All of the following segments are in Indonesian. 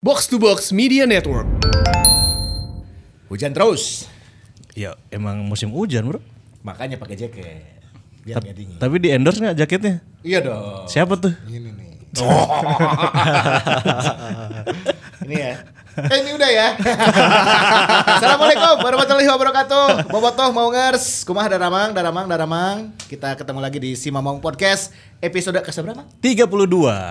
Box to Box Media Network. Hujan terus. Ya emang musim hujan bro. Makanya pakai jaket. Biar nggak dingin. Tapi di endorse nggak jaketnya? Iya dong. Siapa tuh? Ini nih. ini ya. Eh, ini udah ya. Assalamualaikum warahmatullahi wabarakatuh. Bobotoh mau ngers. Kumaha daramang, daramang, daramang. Kita ketemu lagi di Si Mamong Podcast episode ke seberapa? 32.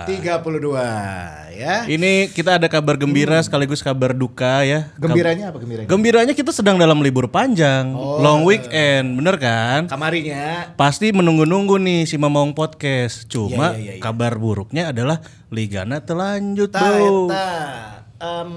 32 ya. Ini kita ada kabar gembira sekaligus kabar duka ya. Gembiranya apa gembiranya? Gembiranya kita sedang dalam libur panjang, Oh. long weekend, bener kan? Kamarinya Pasti menunggu-nunggu nih si Mamong Podcast. Cuma iya, iya, iya. kabar buruknya adalah Ligana telanjut bro. Em,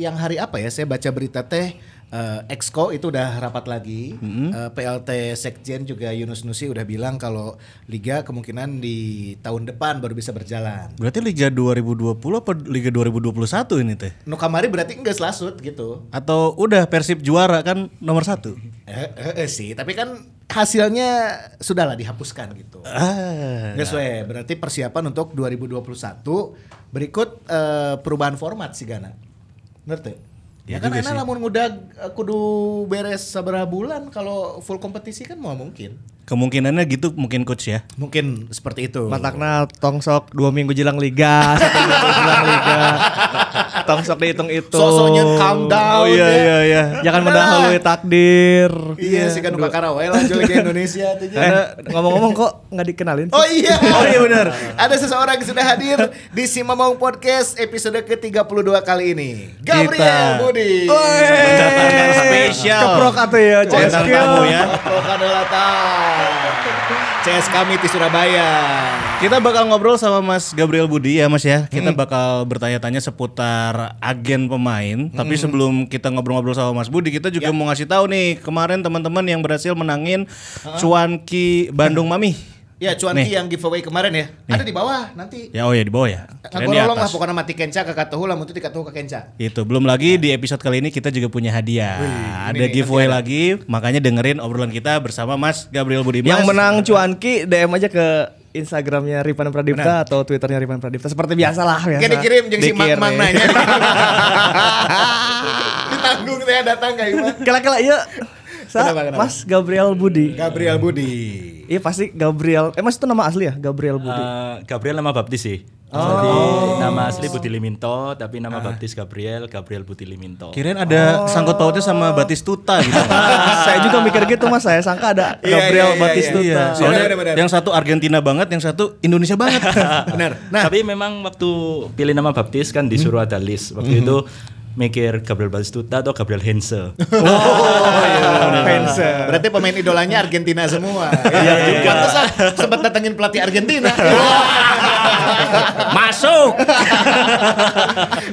yang hari apa ya? Saya baca berita teh eh, Exco itu udah rapat lagi. Eh, PLT Sekjen juga Yunus Nusi udah bilang kalau liga kemungkinan di tahun depan baru bisa berjalan. Berarti Liga 2020 apa Liga 2021 ini teh? Nu kamari berarti enggak selasut gitu. Atau udah Persib juara kan nomor satu? Eh, eh, eh, sih, tapi kan hasilnya sudahlah dihapuskan gitu. Ah. Nggak sesuai. Berarti persiapan untuk 2021 berikut eh, perubahan format sih Gana. Ngerti? Ya, Ya kan enak sih. lamun ngudag eh, kudu beres seberapa bulan kalau full kompetisi kan mau mungkin. Kemungkinannya gitu mungkin coach ya. Mungkin seperti itu. Matakna tongsok dua minggu jelang liga, satu minggu jelang liga. Tongsok dihitung itu. Sosoknya calm down. Oh iya ya. iya iya. Jangan mendahului takdir. Iya sih kan nuka karawae lah Liga Indonesia tuh. Eh, ngomong-ngomong kok nggak dikenalin? sih? Oh iya. Oh iya benar. Ada seseorang yang sudah hadir di Si Mamong Podcast episode ke-32 kali ini. Gabriel Kita. Budi. Spesial. Keprok atuh ya, Bintang tamu ya. Keprokan CS kami di Surabaya. Kita bakal ngobrol sama Mas Gabriel Budi ya Mas ya. Kita Hmm. bakal bertanya-tanya seputar agen pemain. Hmm. Tapi sebelum kita ngobrol-ngobrol sama Mas Budi, kita Ya. juga mau ngasih tahu nih kemarin teman-teman yang berhasil menangin cuanki Bandung Mami. Ya cuanki yang giveaway kemarin ya. Ada di bawah nanti. Ya oh ya di bawah ya. Kirain di Ngagolong lah atas. pokoknya mati kenca ke katuhu lah mutu di katuhu ke kenca. Itu belum lagi di episode kali ini kita juga punya hadiah. Wih, ada ini nih, giveaway nanti lagi, makanya dengerin obrolan kita bersama Mas Gabriel Budi. Yang Mas, menang cuanki DM aja ke Instagramnya Ripan Pradipta atau Twitternya Ripan Pradipta seperti biasa lah biasa. Kayak dikirim jeung si Mang. Mang nanya. Ditanggung saya datang kayak gimana? Kela-kela iya. Sa, Kenapa, kenapa? Mas Gabriel Budi. Gabriel Budi. Iya pasti Gabriel. Eh Mas itu nama asli ya? Gabriel Budi. Eh, Gabriel nama baptis sih. Jadi nama asli Budi Liminto, tapi nama baptis Gabriel, Gabriel Budi Liminto. Kirain ada sangkut pautnya sama Batistuta gitu. saya juga mikir gitu Mas. Saya sangka ada Iya, Gabriel iya, iya, Batistuta. iya. Soalnya Benar, benar. yang satu Argentina banget, yang satu Indonesia banget. Benar. Nah, Tapi memang waktu pilih nama baptis kan disuruh ada list. Waktu itu mikir Gabriel Batistuta atau Gabriel Hense. Fans. berarti pemain idolanya Argentina semua. Iya, juga. Pantesan sempat datengin pelatih Argentina. Masuk.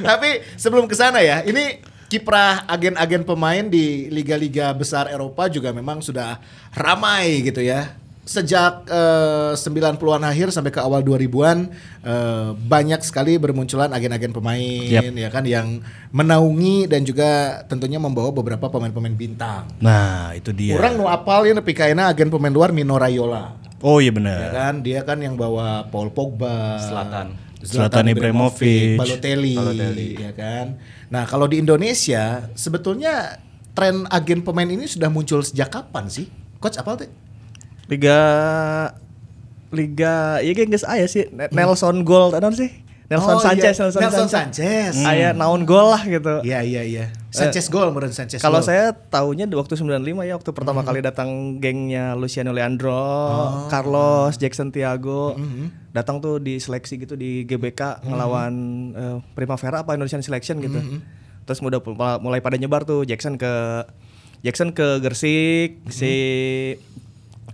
Tapi sebelum ke sana ya, ini kiprah agen-agen pemain di liga-liga besar Eropa juga memang sudah ramai gitu ya. Sejak eh, 90-an akhir sampai ke awal 2000-an eh, banyak sekali bermunculan agen-agen pemain Yap. ya kan yang menaungi dan juga tentunya membawa beberapa pemain-pemain bintang. Nah, itu dia. Orang nu apal ya nepi kaina agen pemain luar Mino Raiola. Oh iya Ya benar. kan dia kan yang bawa Paul Pogba, Zlatan. Zlatan Ibrahimovic. Balotelli, ya kan. Nah, kalau di Indonesia sebetulnya tren agen pemain ini sudah muncul sejak kapan sih? Coach apa tuh? Liga Liga iya ge geus aya sih Nelson Gold ada sih? Nelson Oh, Sanchez iya. Nelson, Nelson Sanchez, Sanchez. aya naon gol lah gitu. Iya, iya, iya. Sanchez gol meren Sanchez. kalau saya tahunya di waktu 95 ya waktu pertama kali datang gengnya Luciano Leandro, Carlos, Jackson Tiago, datang tuh di seleksi gitu di GBK ngelawan eh, Primavera apa Indonesian Selection gitu. Terus udah pu- mulai pada nyebar tuh Jackson ke Jackson ke Gersik, si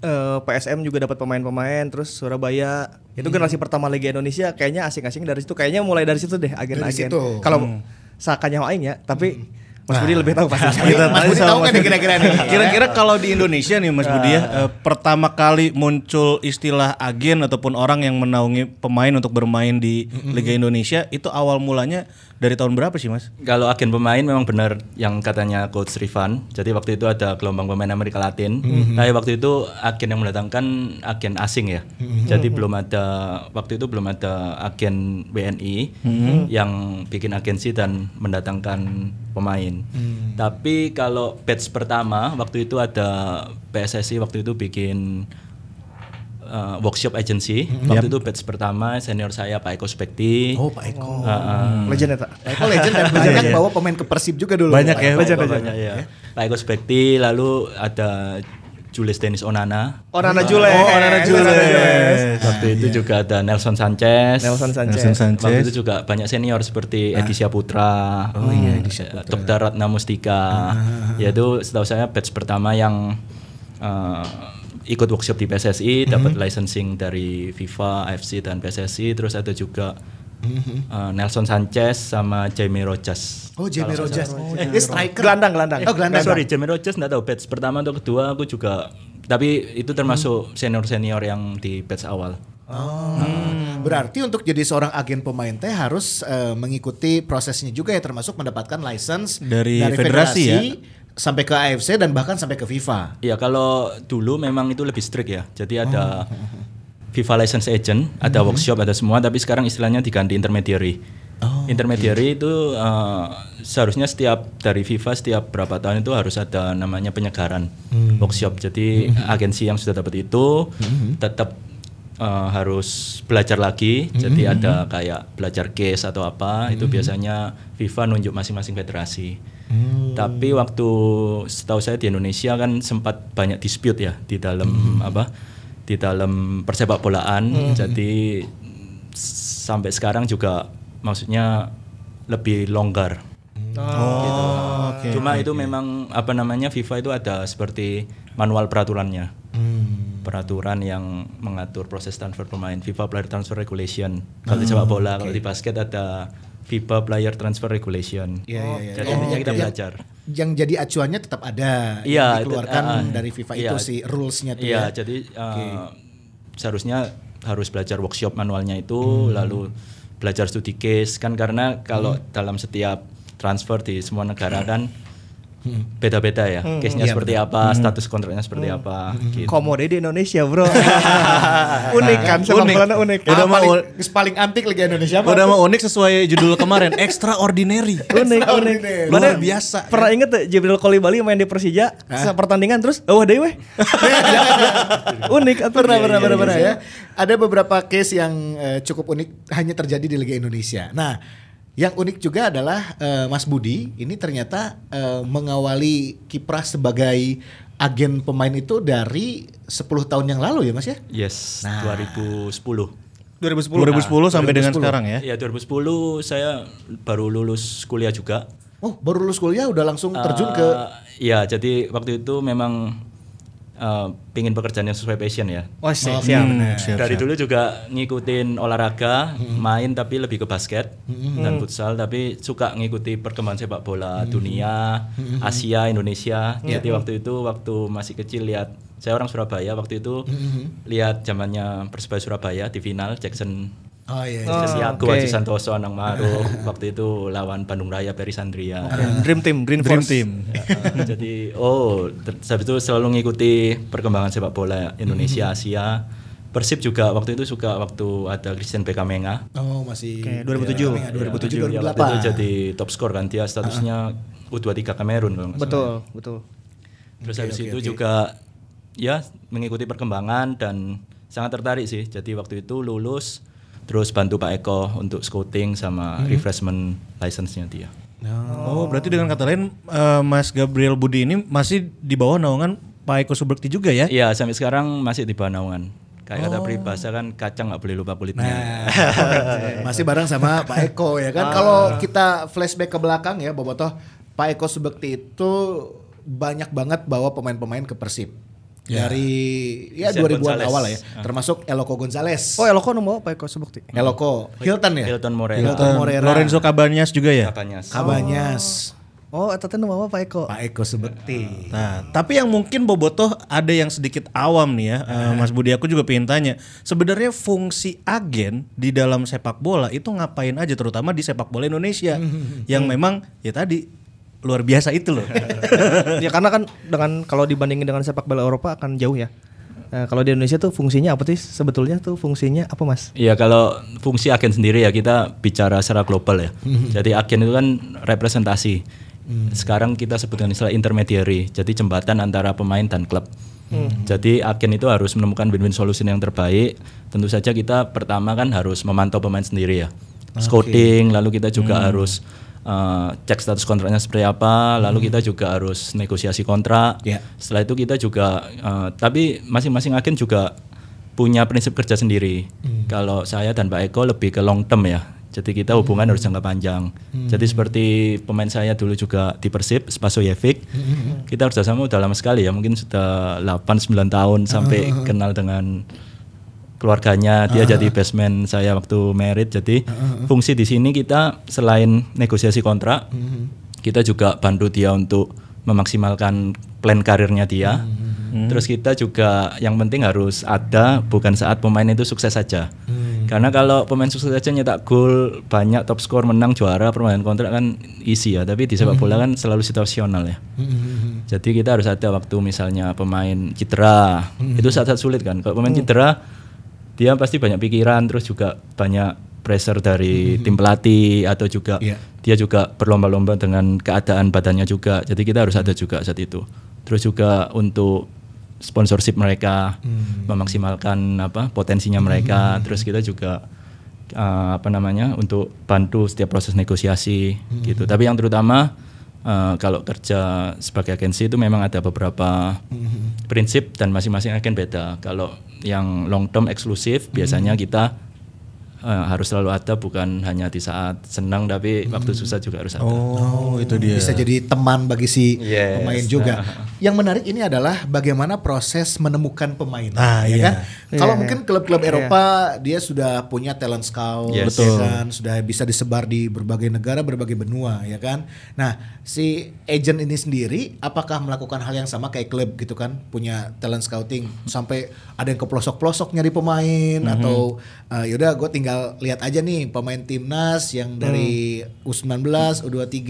eh, PSM juga dapat pemain-pemain, terus Surabaya itu generasi pertama Liga Indonesia kayaknya asing-asing dari situ kayaknya mulai dari situ deh agen-agen. Kalau sakanya aing ya, tapi Mas Budi lebih tahu pasti. Kita Mas tanya Budi tahu Mas kan kira-kira nih? Kira-kira kalau di Indonesia nih Mas Budi ya, eh, pertama kali muncul istilah agen ataupun orang yang menaungi pemain untuk bermain di Liga Indonesia itu awal mulanya Dari tahun berapa sih mas? Kalau agen pemain memang benar yang katanya coach Rifan. Jadi waktu itu ada gelombang pemain Amerika Latin. Tapi waktu itu agen yang mendatangkan agen asing ya. Jadi belum ada waktu itu belum ada agen WNI yang bikin agensi dan mendatangkan pemain. Tapi kalau batch pertama waktu itu ada PSSI waktu itu bikin uh, workshop agency. Waktu itu batch pertama senior saya Pak Eko Spekti. Oh Pak Eko. Legend ya tak? Pak Eko legend dan banyak bawa pemain ke Persib juga dulu. Banyak Pak ya, Eko. legend, Banyak ya. Pak Eko Spekti, lalu ada Julius Dennis Onana. Oh Nana Jules. Oh, Nana Jules. Waktu itu juga ada Nelson Sanchez. Nelson Sanchez. Nelson Waktu Sanchez. itu juga banyak senior seperti Edi Putra, oh iya Edi Dr. Ratna Mustika. Ya itu setahu saya batch pertama yang uh, ikut workshop di PSSI, dapat licensing dari FIFA, AFC dan PSSI. Terus ada juga uh, Nelson Sanchez sama Jamie Rojas. Oh Jamie Rogers. Dia striker. Gelandang, gelandang. Oh gelandang. Sorry, Jamie Rogers nggak tahu batch pertama atau kedua aku juga tapi itu termasuk senior-senior yang di batch awal. Oh. Berarti untuk jadi seorang agen pemain teh harus eh, mengikuti prosesnya juga ya termasuk mendapatkan license Dari federasi ya? Sampai ke AFC dan bahkan sampai ke FIFA. Ya kalau dulu memang itu lebih strict ya. Jadi ada FIFA license agent, ada workshop, ada semua. Tapi sekarang istilahnya diganti intermediary. intermediary itu eh, seharusnya setiap dari FIFA setiap berapa tahun itu harus ada namanya penyegaran workshop. Jadi agensi yang sudah dapat itu tetap eh, harus belajar lagi. Jadi ada kayak belajar case atau apa. Itu biasanya FIFA nunjuk masing-masing federasi. Tapi waktu setahu saya di Indonesia kan sempat banyak dispute ya di dalam apa di dalam persepak bolaan. Jadi s- sampai sekarang juga maksudnya lebih longgar. Oh, oke. Cuma itu memang apa namanya FIFA itu ada seperti manual peraturannya. Peraturan yang mengatur proses transfer pemain FIFA Player Transfer Regulation. Kalau di sepak bola, kalau di basket ada FIBA Player Transfer Regulation. Iya, iya, iya. Jadi Oh, intinya kita oke. belajar. Yang jadi acuannya tetap ada. Iya, yang itu- dikeluarkan ah, ah. dari FIFA Iya. itu sih rulesnya tuh Iya, ya. jadi uh, seharusnya harus belajar workshop manualnya itu, lalu belajar studi case kan karena kalau dalam setiap transfer di semua negara kan beda-beda ya, case-nya Iya, seperti apa, status kontraknya seperti apa, gitu. Komode di Indonesia bro. unik kan, sepak Unik. bolanya unik. Ah, Udah mau- paling, paling antik Liga Indonesia Udah mau unik sesuai judul kemarin, extraordinary. unik unik. Luar Mana biasa. Pernah inget tuh Jibril Kolibali main di Persija Sa- pertandingan terus oh deh weh. unik pernah Iya, pernah iya, pernah, iya. pernah ya. Ada beberapa case yang eh, cukup unik hanya terjadi di Liga Indonesia. Nah, yang unik juga adalah eh, Mas Budi ini ternyata eh, mengawali kiprah sebagai agen pemain itu dari 10 tahun yang lalu ya Mas ya? Yes, Nah. 2010. 2010. 2010 sampai dengan sekarang ya. Ya 2010 saya baru lulus kuliah juga. Oh, baru lulus kuliah udah langsung terjun ke Eh, Iya, jadi waktu itu memang eh, pingin pekerjaan yang sesuai passion ya. Oh, si- Oh, siap. Hmm, siap, Dari siap. dulu juga ngikutin olahraga, main tapi lebih ke basket dan futsal, tapi suka ngikuti perkembangan sepak bola dunia, Asia, Indonesia. Jadi waktu itu waktu masih kecil lihat saya orang Surabaya waktu itu lihat zamannya Persebaya Surabaya di final Jackson Oh iya. iya. Jackson Tiago, oke. Haji Santoso, Anang Maruf. waktu itu lawan Bandung Raya, Peri Sandria. Dream Team, Green Dream Force. Team. Ya, jadi oh habis itu selalu ngikuti perkembangan sepak bola Indonesia Asia Persib juga waktu itu suka waktu ada Christian Bekamenga Oh, masih Oke, 2007. Ya, 2007 Ya, 2008. waktu itu jadi top skor kan dia statusnya U23 Kamerun kalau nggak salah. Betul, betul. terus habis itu juga ya mengikuti perkembangan dan sangat tertarik sih jadi waktu itu lulus terus bantu Pak Eko untuk scouting sama refreshment license-nya dia Oh, berarti dengan kata lain eh, Mas Gabriel Budi ini masih di bawah naungan Pak Eko Subekti juga ya? Iya sampai sekarang masih di bawah naungan kayak kata peribahasa kan kacang nggak boleh lupa kulitnya Nah, masih bareng sama Pak Eko ya kan. Kalau kita flashback ke belakang ya, Bobotoh, Pak Eko Subekti itu banyak banget bawa pemain-pemain ke Persib. Dari ya 2000-an Gonzalez. awal ya, termasuk Eloko Gonzalez. Oh, Eloko nomor Pak Eko Subukti. Eloko, Hilton ya? Hilton Morera. Hilton Morera. Lorenzo Cabañas juga ya? Apanya? Kabanyas. Oh, eta teh nu mama Pak Eko. Pak Eko Sebekti. Nah, tapi yang mungkin bobotoh ada yang sedikit awam nih ya, eh, Mas Budi aku juga pengen tanya. Sebenarnya fungsi agen di dalam sepak bola itu ngapain aja, terutama di sepak bola Indonesia, yang memang ya tadi luar biasa itu loh. ya karena kan dengan kalau dibandingin dengan sepak bola Eropa akan jauh ya. Nah, kalau di Indonesia tuh fungsinya apa sih? Sebetulnya tuh fungsinya apa, Mas? Iya kalau fungsi agen sendiri ya kita bicara secara global ya. Jadi agen itu kan representasi. Sekarang kita sebutkan istilah intermediary. Jadi jembatan antara pemain dan klub. Jadi agen itu harus menemukan win-win solution yang terbaik. Tentu saja kita pertama kan harus memantau pemain sendiri ya. Scouting, lalu kita juga harus uh, cek status kontraknya seperti apa, lalu kita juga harus negosiasi kontrak. Ya. Setelah itu kita juga, uh, tapi masing-masing agen juga punya prinsip kerja sendiri. Kalau saya dan Pak Eko lebih ke long term ya. Jadi kita hubungan harus jangka panjang. Jadi seperti pemain saya dulu juga di Persib, Spasojevic. Kita kerjasama udah lama sekali ya, mungkin sudah 8-9 tahun sampai kenal dengan keluarganya. Dia jadi best man saya waktu merit. Jadi fungsi di sini kita selain negosiasi kontrak, kita juga bantu dia untuk memaksimalkan plan karirnya dia. Terus kita juga yang penting harus ada bukan saat pemain itu sukses saja. Karena kalau pemain sukses saja nyetak gol banyak top skor menang juara permainan kontrak kan easy ya, tapi di sepak bola kan selalu situasional ya. Jadi kita harus ada waktu misalnya pemain cedera, itu saat-saat sulit kan. Kalau pemain cedera dia pasti banyak pikiran terus juga banyak pressure dari tim pelatih atau juga Iya. dia juga berlomba-lomba dengan keadaan badannya juga. Jadi kita harus ada juga saat itu. Terus juga untuk sponsorship mereka memaksimalkan apa potensinya mereka. Terus kita juga uh, apa namanya untuk bantu setiap proses negosiasi gitu. Tapi yang terutama uh, kalau kerja sebagai agensi itu memang ada beberapa prinsip dan masing-masing agen beda. Kalau yang long term eksklusif biasanya kita uh, harus selalu ada bukan hanya di saat senang tapi waktu susah juga harus ada. oh, itu dia. Bisa jadi teman bagi si Yes. pemain juga. Yang menarik ini adalah bagaimana proses menemukan pemain, Ah, ya iya. kan? Kalau Iya. mungkin klub-klub Eropa dia sudah punya talent scout, Yes. ya kan? Sudah bisa disebar di berbagai negara, berbagai benua, ya kan? Nah, si agent ini sendiri apakah melakukan hal yang sama kayak klub gitu kan? Punya talent scouting sampai ada yang ke pelosok-pelosok nyari pemain atau uh, yaudah gue tinggal lihat aja nih pemain timnas yang dari U19, U23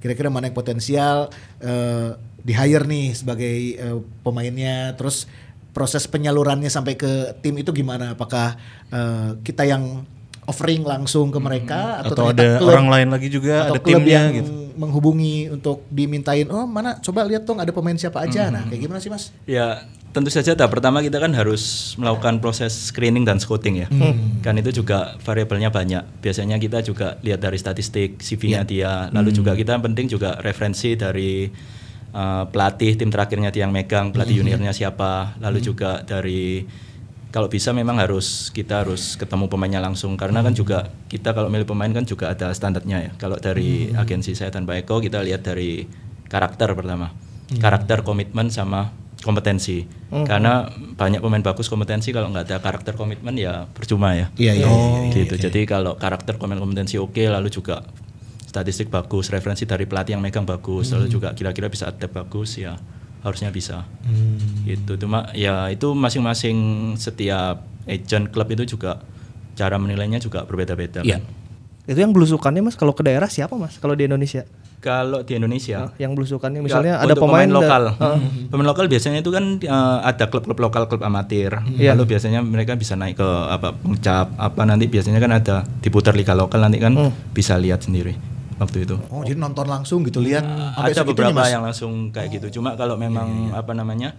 kira-kira mana yang potensial eh, di hire nih sebagai eh, pemainnya. Terus proses penyalurannya sampai ke tim itu gimana? Apakah eh, kita yang offering langsung ke mereka atau, Atau ternyata ada klub- orang lain lagi juga, atau ada klub timnya yang gitu. menghubungi untuk dimintain oh mana? Coba lihat dong ada pemain siapa aja. Nah kayak gimana sih mas? Ya tentu saja tahap pertama kita kan harus melakukan proses screening dan scouting ya. Kan itu juga variabelnya banyak. Biasanya kita juga lihat dari statistik CV-nya dia. Lalu juga kita penting juga referensi dari uh, pelatih tim terakhirnya dia yang megang, pelatih juniornya siapa. Lalu juga dari kalau bisa memang harus kita harus ketemu pemainnya langsung karena kan juga kita kalau milih pemain kan juga ada standarnya ya. Kalau dari agensi saya dan Pak Eko kita lihat dari karakter pertama. Karakter, komitmen sama kompetensi. Karena banyak pemain bagus kompetensi kalau nggak ada karakter komitmen ya percuma ya. Iya, iya, iya, gitu. Jadi kalau karakter komen kompetensi oke lalu juga statistik bagus, referensi dari pelatih yang megang bagus, lalu juga kira-kira bisa adapt bagus ya harusnya bisa. Gitu. Cuma ya itu masing-masing setiap agent klub itu juga cara menilainya juga berbeda-beda. Iya. kan. Itu yang belusukannya Mas kalau ke daerah siapa Mas? Kalau di Indonesia? Kalau di Indonesia Yang belusukannya Ya, misalnya ada untuk pemain, da- lokal. Heeh. Pemain lokal biasanya itu kan eh, ada klub-klub lokal, klub amatir. Iya. Lalu biasanya mereka bisa naik ke apa pengcap apa nanti biasanya kan ada diputar liga lokal nanti kan bisa lihat sendiri waktu itu. oh jadi nonton langsung gitu lihat sampai ada beberapa Mas? yang langsung kayak gitu. Cuma kalau memang apa namanya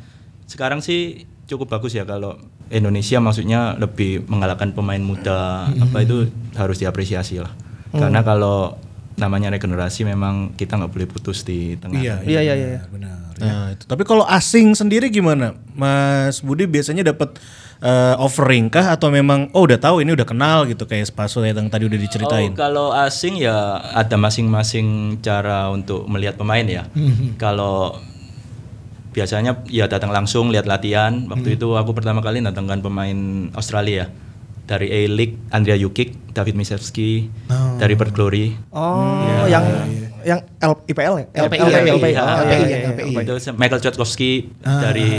sekarang sih cukup bagus ya kalau Indonesia maksudnya lebih mengalahkan pemain muda apa itu harus diapresiasi lah. Karena kalau namanya regenerasi memang kita nggak boleh putus di tengah. iya Iya, iya, iya. benar Nah, itu. Tapi kalau asing sendiri gimana? Mas Budi biasanya dapat eh, offering kah atau memang oh udah tahu ini udah kenal gitu kayak Spaso yang tadi udah diceritain. Oh, kalau asing ya ada masing-masing cara untuk melihat pemain ya. kalau biasanya ya datang langsung lihat latihan. Waktu itu aku pertama kali datangkan pemain Australia dari A-League Andrea Yukik, David Misewski, dari Perth Glory. Oh, yang yang L, IPL ya? LPI, LPI, LPI, LPI. Oh, iya, iya, iya. Michael Chotkowski dari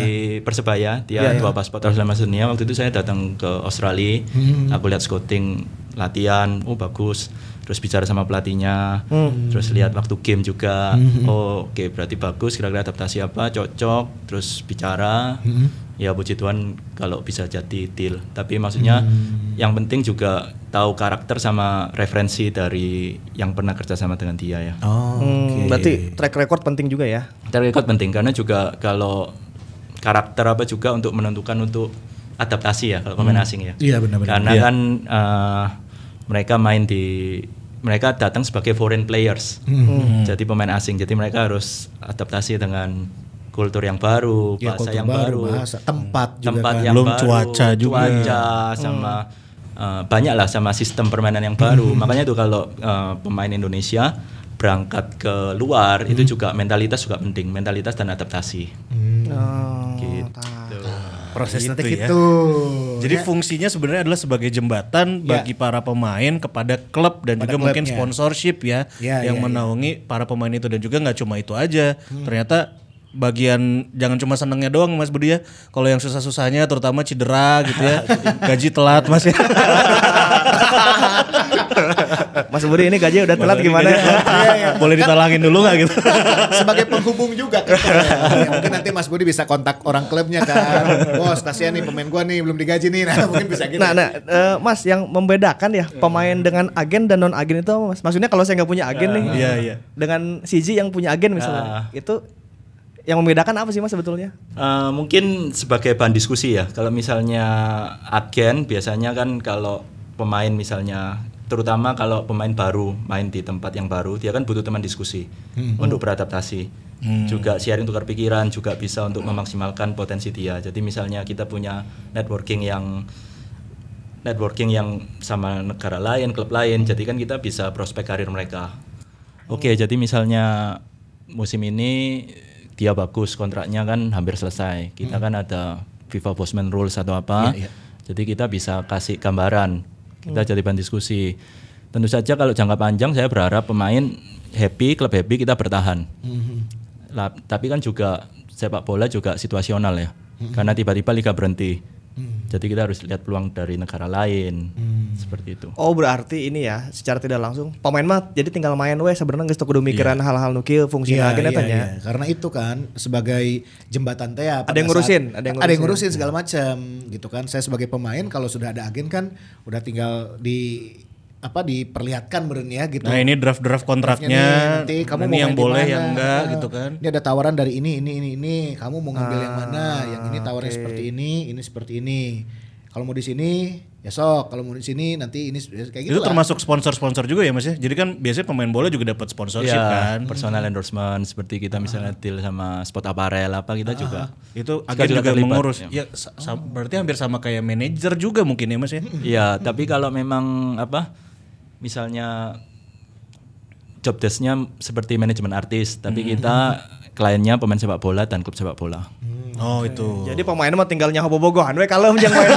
Persebaya, dia Iya, iya. dua paspor selama dunia. Waktu itu saya datang ke Australia, aku lihat scouting latihan, oh bagus. Terus bicara sama pelatihnya, terus lihat waktu game juga, oh oke berarti bagus. Kira-kira adaptasi apa, cocok. Terus bicara, ya puji Tuhan kalau bisa jadi deal. Tapi maksudnya yang penting juga tahu karakter sama referensi dari yang pernah kerja sama dengan dia ya. Oh. Hmm, Berarti track record penting juga ya. Track record penting karena juga kalau karakter apa juga untuk menentukan untuk adaptasi ya kalau pemain asing ya. Iya, benar-benar. Karena Iya. kan eh, mereka main di mereka datang sebagai foreign players. Jadi pemain asing. Jadi mereka harus adaptasi dengan kultur yang baru, Ya, bahasa yang baru, baru, bahasa, tempat juga tempat kan. yang Belum baru, cuaca juga. cuaca sama eh, banyak lah sama sistem permainan yang baru. Hmm. Makanya itu kalau eh, pemain Indonesia berangkat ke luar Hmm. itu juga mentalitas juga penting, mentalitas dan adaptasi. Oh, Gitu. Proses Gitu, itu ya. gitu. Jadi fungsinya sebenarnya adalah sebagai jembatan Ya. bagi para pemain kepada klub dan Pada juga mungkin klubnya. sponsorship ya, Ya, yang ya, ya. menaungi para pemain itu dan juga nggak cuma itu aja. Ternyata bagian jangan cuma senengnya doang Mas Budi ya. Kalau yang susah-susahnya terutama cedera gitu ya, gaji telat Mas ya. Mas Budi ini gaji udah telat Mas gimana? gaji. Iya, Boleh ditalangin dulu nggak gitu? sebagai penghubung juga kan. Ya, mungkin nanti Mas Budi bisa kontak orang klubnya kan. Bos, kasihan nih pemain gua nih belum digaji nih. Nah, mungkin bisa gitu. Nah, nah, eh, Mas yang membedakan ya pemain dengan agen dan non agen itu apa, Mas. Maksudnya kalau saya nggak punya agen nih, Iya, iya. dengan CG yang punya agen misalnya, itu yang membedakan apa sih Mas sebetulnya? Eh, mungkin sebagai bahan diskusi ya. Kalau misalnya agen biasanya kan kalau pemain misalnya terutama kalau pemain baru main di tempat yang baru dia kan butuh teman diskusi untuk beradaptasi. Juga sharing tukar pikiran juga bisa untuk memaksimalkan potensi dia. Jadi misalnya kita punya networking yang networking yang sama negara lain, klub lain, jadi kan kita bisa prospek karir mereka. Oke, jadi misalnya musim ini dia bagus kontraknya kan hampir selesai. Kita kan ada FIFA Bosman Rules atau apa. Jadi kita bisa kasih gambaran. Kita jadi bahan diskusi. Tentu saja kalau jangka panjang saya berharap pemain happy, klub happy kita bertahan. Lah, tapi kan juga sepak bola juga situasional ya. Karena tiba-tiba liga berhenti. Jadi kita harus lihat peluang dari negara lain. Seperti itu. Oh berarti ini ya secara tidak langsung pemain mah jadi tinggal main we sebenarnya geus teu kudu mikiran hal-hal nukil fungsi agen eta nya. iya. Karena itu kan sebagai jembatan teh ya, Ada yang ngurusin, saat- ada yang ada yang ngurusin. ngurusin segala macam gitu kan. Saya sebagai pemain kalau sudah ada agen kan udah tinggal di apa diperlihatkan beren ya gitu. Nah ini draft-draft Draftnya nih, kontraknya, nanti kamu ini mau yang boleh yang enggak Ah, gitu kan. Ini ada tawaran dari ini ini ini ini. Kamu mau ngambil yang mana? Yang ini tawarannya oke. seperti ini, ini seperti ini. Kalau mau di sini ya sok. Kalau mau di sini nanti ini ya kayak gitu itu lah. termasuk sponsor-sponsor juga ya Mas ya. Jadi kan biasanya pemain bola juga dapat sponsorship Ya, kan. personal endorsement seperti kita misalnya deal sama spot apparel apa kita juga. Itu agen juga, terlibat, mengurus. ya. Ya, sa- berarti hampir sama kayak manajer juga mungkin ya Mas ya. Iya, tapi kalau memang apa misalnya job desk-nya seperti manajemen artis, tapi kita kliennya pemain sepak bola dan klub sepak bola. Oh itu. Jadi pemain mah tinggal nyaho bobogohan we kalau yang main.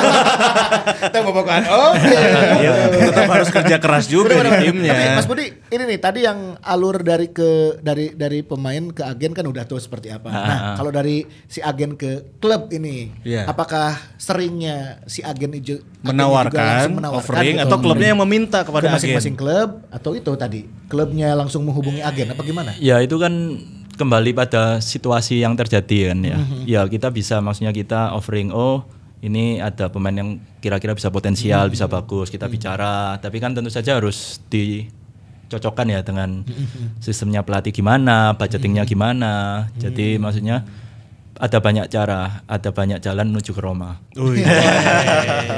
Mau bukan. Oke. Iya, tetap harus kerja keras juga di timnya. Tapi Mas Budi, ini nih tadi yang alur dari ke dari dari pemain ke agen kan udah tuh seperti apa. Nah, kalau dari si agen ke klub ini, Iya. apakah seringnya si agen itu menawarkan, menawarkan offering gitu atau klubnya yang meminta ke kepada agen. masing-masing klub atau itu tadi klubnya langsung menghubungi agen apa gimana? Ya itu kan kembali pada situasi yang terjadi kan ya. Mhm. Ya kita bisa maksudnya kita offering oh ini ada pemain yang kira-kira bisa potensial, bisa bagus, kita bicara. Tapi kan tentu saja harus dicocokkan ya dengan Mhm. sistemnya pelatih gimana, budgetingnya gimana. Mhm. Jadi maksudnya ada banyak cara, ada banyak jalan menuju ke Roma. Wih.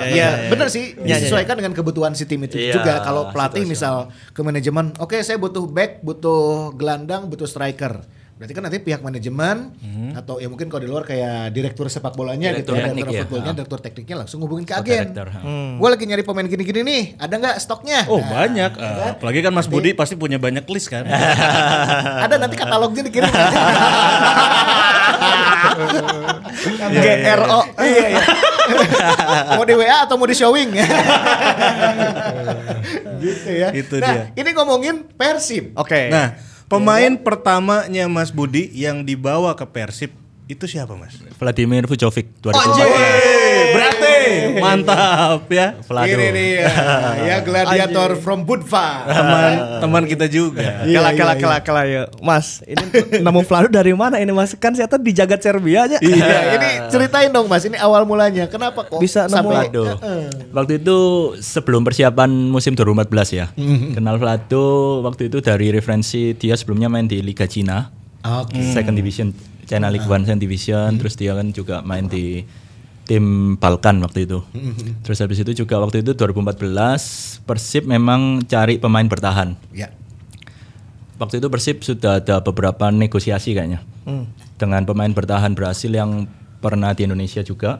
Ya, benar sih Iya, iya, disesuaikan dengan kebutuhan si tim itu Iya, juga. Kalau pelatih misal ke manajemen, oke saya butuh back, butuh gelandang, butuh striker. Berarti kan nanti pihak manajemen atau ya mungkin kalau di luar kayak direktur sepak bolanya Direktur gitu ya, teknik direktur ya, footballnya, ha. direktur tekniknya langsung hubungin ke Sport agen. ha. Gue lagi nyari pemain gini-gini nih, ada nggak stoknya? Oh Nah, banyak. Ah, apalagi kan Mas Budi pasti punya banyak list kan. ada nanti katalognya dikirim. GRO. Iya, iya. mau di WA atau mau di showing? gitu ya. Itu nah, dia. ini ngomongin Persib. Oke. Nah, Pemain pertamanya Mas Budi yang dibawa ke Persib itu siapa Mas? Vladimir Vujovic 2014. berarti mantap ya. Vlado. Ini dia, ya gladiator from Budva. Teman teman kita juga. Kela kela kela kela ya. Mas, ini nemu Vlado dari mana ini Mas? Kan saya di jagat Serbia aja. Iya, ini ceritain dong Mas, ini awal mulanya. Kenapa kok Bisa nemu sampai Vlado. Waktu itu sebelum persiapan musim 2014 ya. Kenal Vlado waktu itu dari referensi dia sebelumnya main di Liga Cina. Oke. Second Division, One Second Division, terus dia kan juga main di tim Balkan waktu itu. Terus habis itu juga waktu itu 2014 Persib memang cari pemain bertahan. Ya. Waktu itu Persib sudah ada beberapa negosiasi kayaknya dengan pemain bertahan Brasil yang pernah di Indonesia juga.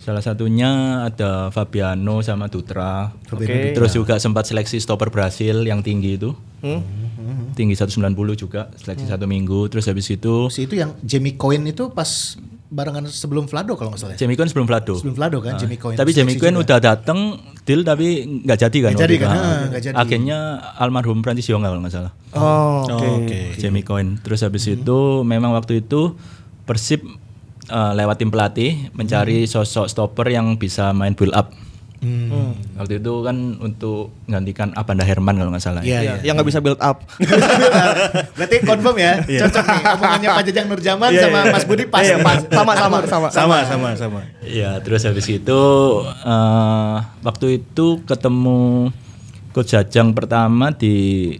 Salah satunya ada Fabiano sama Dutra. Oke. Terus juga sempat seleksi stopper Brasil yang tinggi itu. Tinggi 190 juga seleksi satu minggu. Terus habis itu Si itu yang Jamie Cohen itu pas barengan sebelum Vlado kalau nggak salah. ya? Jamie Cohen sebelum Vlado. Sebelum Vlado kan Jamie Cohen. Tapi Jamie juga. udah datang deal tapi nggak jadi kan. Nggak jadi kan, ah, nggak jadi. Agennya almarhum Francis Yonga kalau nggak salah. Oh, oke. Jamie Cohen. Terus habis itu memang waktu itu Persib uh, lewat tim pelatih mencari sosok stopper yang bisa main build up. Hmm. Waktu itu kan untuk menggantikan Abanda Herman kalau nggak salah. Iya, Iya, iya. yang nggak bisa build up. Berarti confirm ya, cocok nih omongannya Pak Jajang Nurjaman sama Mas Budi pas. Iya, pas. Sama sama sama. Sama sama sama. Iya, terus habis itu eh, waktu itu ketemu Coach Jajang pertama di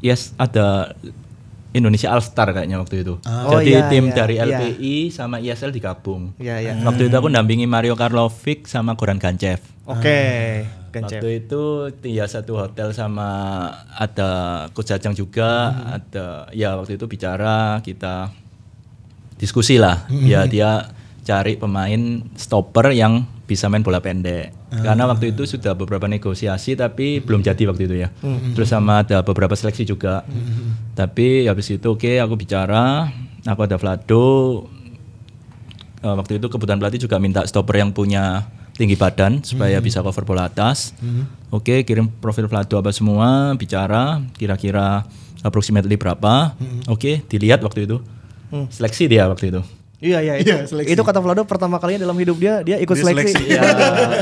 Yes ada Indonesia All Star kayaknya waktu itu. Oh, Jadi iya, tim iya, dari iya. LPI sama ISL digabung. Iya, iya. Waktu itu aku dampingi Mario Karlovic sama Goran Gancev. Oke. Kencep. Waktu itu ya satu hotel sama ada Coach Jajang juga, Hmm. ada ya waktu itu bicara kita diskusi lah. Ya dia cari pemain stopper yang bisa main bola pendek. Karena waktu itu sudah beberapa negosiasi tapi belum jadi waktu itu ya. Terus sama ada beberapa seleksi juga. Tapi habis itu oke aku bicara, aku ada Vlado, Eh, waktu itu kebutuhan pelatih juga minta stopper yang punya tinggi badan supaya bisa cover bola atas. Oke, kirim profil Vlado apa semua, bicara kira-kira approximately berapa. Oke, dilihat waktu itu. Seleksi dia waktu itu. Iya iya. Iya, Itu, seleksi. itu kata Vlado pertama kalinya dalam hidup dia dia ikut Dia seleksi. seleksi. Ya,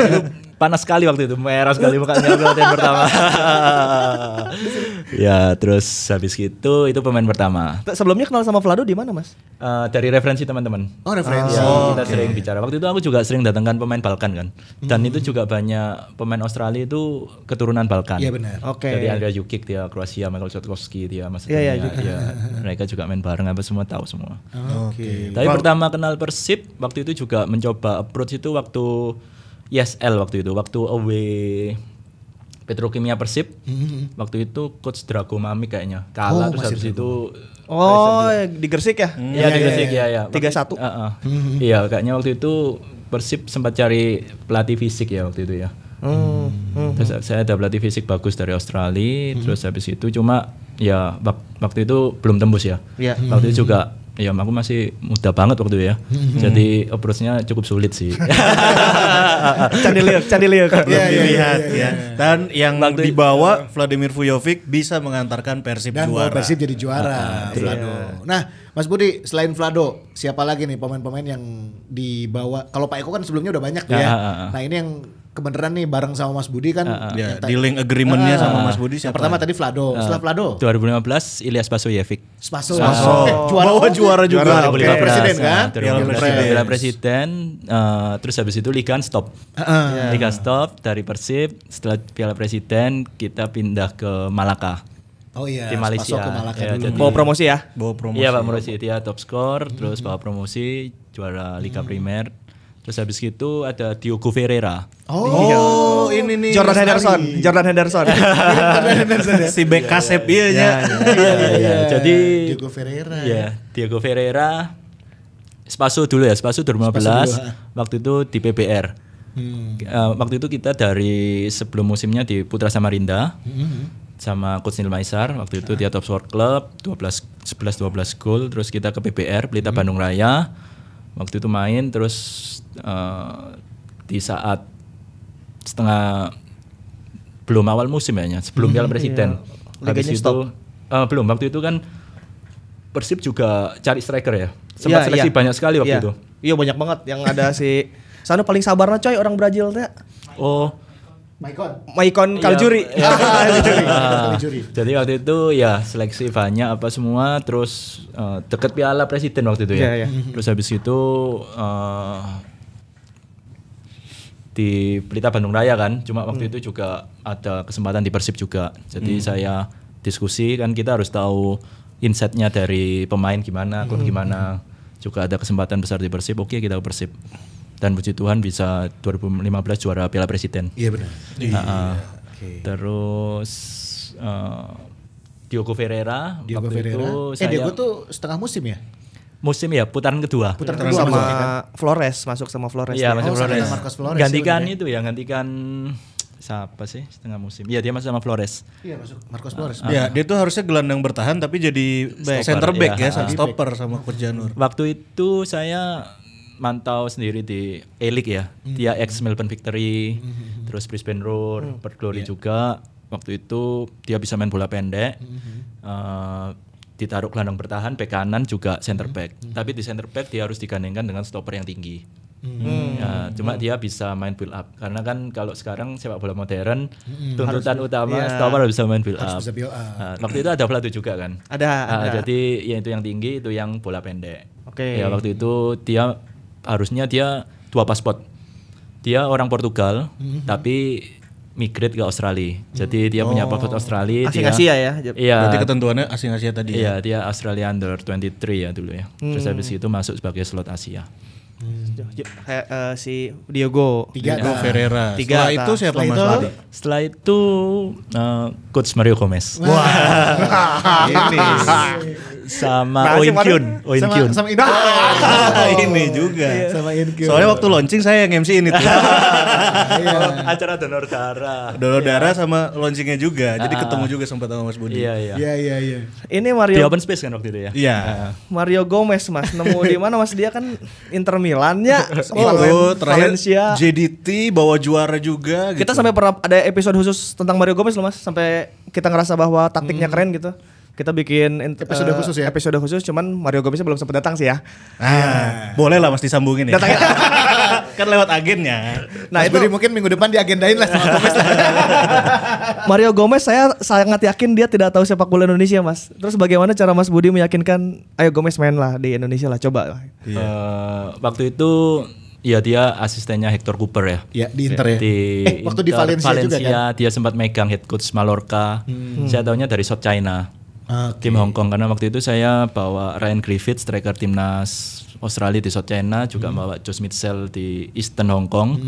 itu panas sekali waktu itu, merah sekali mukanya latihan pertama. ya, terus habis gitu itu pemain pertama. Sebelumnya kenal sama Vlado di mana mas? Eh, dari referensi teman-teman. Oh referensi. Ya, kita sering bicara. Waktu itu aku juga sering datangkan pemain Balkan kan. Dan Hmm. itu juga banyak pemain Australia itu keturunan Balkan. Iya benar. Oke. Jadi Andrea Jukic dia Kroasia, Michael Sotowski dia Mas Iya, iya, ya, mereka juga main bareng apa semua tahu semua. Oke. Tapi pertama kenal Persib waktu itu juga mencoba approach itu waktu ISL waktu itu, waktu away Petrokimia Persib. Waktu itu coach Drago Mami kayaknya kalah Oh, terus habis itu Oh di Gresik ya? Iya di Gresik ya ya. Tiga satu. Heeh. Iya kayaknya waktu itu Persib sempat cari pelatih fisik ya waktu itu ya. Hmm, hmm. Terus saya ada pelatih fisik bagus dari Australia, terus habis itu cuma ya wak- waktu itu belum tembus ya. Iya. Waktu itu juga ya aku masih muda banget waktu itu ya. Jadi approach-nya cukup sulit sih. Candi liuk, candi liuk. Iya, iya, iya, Dilihat iya, ya. Dan yang dibawa Vladimir Vujovic bisa mengantarkan Persib Dan juara. Persib jadi juara. Vlado. Nah, Mas Budi, selain Vlado, siapa lagi nih pemain-pemain yang dibawa? Kalau Pak Eko kan sebelumnya udah banyak tuh Ya, ya. ah, ah. Nah ini yang kebenaran nih bareng sama Mas Budi kan. Ya, yang ta- di link agreement-nya Ah. sama Mas Budi Yang siapa? pertama tadi Vlado, setelah Vlado, 2015 Ilyas Basoyevic. Spaso. Spaso. Eh, juara Bawa juara juga. Juara. Piala Presiden kan? Nah, Piala 2015 Presiden. Piala Presiden. eh, terus habis itu Liga stop. Heeh. Liga stop dari Persib. Setelah Piala Presiden kita pindah ke Malaka. Oh iya, Di Malaysia. Ke Malaka Ya, dulu. jadi- Bawa promosi ya? Bawa promosi. Iya Pak Promosi dia top score, terus bawa promosi juara Liga Primer. Terus habis itu ada Diogo Ferreira. Oh, ini nih. Jordan Lestari. Henderson, Jordan Henderson. si bek kasep iya nya. Iya, iya, iya. Jadi Diego Ferreira. ya Diego Ferreira Spaso dulu ya, Spaso 2015. Waktu itu di PBR. Eh, waktu itu kita dari sebelum musimnya di Putra Samarinda. Sama Coach Nil Maisar, waktu itu dia top score club 12 11 12 gol, terus kita ke PBR Pelita Bandung Raya. Waktu itu main terus eh, di saat setengah belum awal musim ya, sebelum Piala Presiden. Habis Liganya itu Eh, belum waktu itu kan Persib juga cari striker ya. Iya, Sempat seleksi iya. banyak sekali waktu Iya. itu. Iya banyak banget yang ada si Sanu paling sabar coy orang Brazil teh. Oh. Maikon. Maicon Kaljuri. Iya, iya. Ah. Ah, Jadi waktu itu ya seleksi banyak apa semua terus eh, deket piala presiden waktu itu ya. Iya, iya. Terus habis itu eh, di Pelita Bandung Raya kan. Cuma waktu itu juga ada kesempatan di Persib juga. Jadi saya diskusi kan kita harus tahu insightnya dari pemain gimana, klub gimana. Juga ada kesempatan besar di Persib. Oke kita ke Persib. Dan puji Tuhan bisa 2015 juara Piala Presiden. Iya benar. Ah, ah. Terus eh, Diogo Ferreira Diogo waktu Ferreira. itu eh saya Diogo tuh setengah musim ya? musim ya putaran kedua. Putaran kedua sama kan? Flores masuk sama Flores. Iya, dia. masuk Oh, Flores. sama Marcos Flores, Gantikan iya itu ya, gantikan siapa sih setengah musim? Iya, dia masuk sama Flores. Iya masuk Marcos Flores. Ya, dia tuh harusnya gelandang bertahan tapi jadi Stopper, center back iya. ya, stopper sama Coach Janur. Waktu itu saya mantau sendiri di E-League ya. Dia ex Melbourne Victory, terus Brisbane Roar, Perth Glory juga. Waktu itu dia bisa main bola pendek. Eh, ditaruh gelandang bertahan, bek kanan juga center back. Tapi di center back dia harus digandengkan dengan stopper yang tinggi. Ya, cuma dia bisa main build up karena kan kalau sekarang sepak bola modern tuntutan utama stopper harus bisa main build up. bisa build up. Nah, waktu itu ada Vlado juga kan. Ada, Ah, ada. jadi ya itu yang tinggi itu yang bola pendek. Oke. Ya waktu itu dia harusnya dia dua paspor. Dia orang Portugal tapi migrate ke Australia. Jadi dia punya paspor Australia. Asing dia- Asia ya. Iya. Berarti ketentuannya asing Asia tadi. ya? Iya, dia Australia under 23 ya dulu ya. Terus Hmm. habis itu masuk sebagai slot Asia. Kayak eh, si Diogo. Tiga Diogo nah. Ferreira. Tiga Setelah itu siapa Setelah Mas? Setelah itu eh, coach Mario Gomez. Ini. Sama Nah, Oin Kyun, Oin sama Kyun. sama Inkyun. ini juga. sama Inkyun. Soalnya waktu launching saya yang MC ini tuh. Iya. Acara donor darah. Donor darah sama launchingnya juga. Jadi ketemu juga sempat sama Mas Budi. Iya, iya. Iya iya iya. Ini Di Mario open space kan waktu itu ya? Iya. Mario Gomez Mas nemu di mana Mas dia kan Inter Milan ya. Oh, terakhir Valencia. JDT bawa juara juga gitu. Kita sampai pernah ada episode khusus tentang Mario Gomez loh Mas sampai kita ngerasa bahwa taktiknya keren gitu. Kita bikin Episode eh, khusus ya? Episode khusus cuman Mario Gomeznya belum sempat datang sih ya. Ah, boleh lah Mas disambungin ya. Datangnya- kan lewat agennya. Nah, Mas itu Budi mungkin minggu depan diagendain lah sama Gomez lah. Mario Gomez saya sangat yakin dia tidak tahu sepak bola Indonesia Mas. Terus bagaimana cara Mas Budi meyakinkan ayo Gomez main lah di Indonesia lah coba. Eh, waktu itu ya dia asistennya Hector Cooper ya. Iya di Inter ya. Di eh waktu di Inter, Valencia, juga kan. dia sempat megang head coach Mallorca. Saya tahunya dari South China. Oke. Tim Hong Kong karena waktu itu saya bawa Ryan Griffith striker timnas Australia di South China juga bawa Josh Mitchell di Eastern Hong Kong.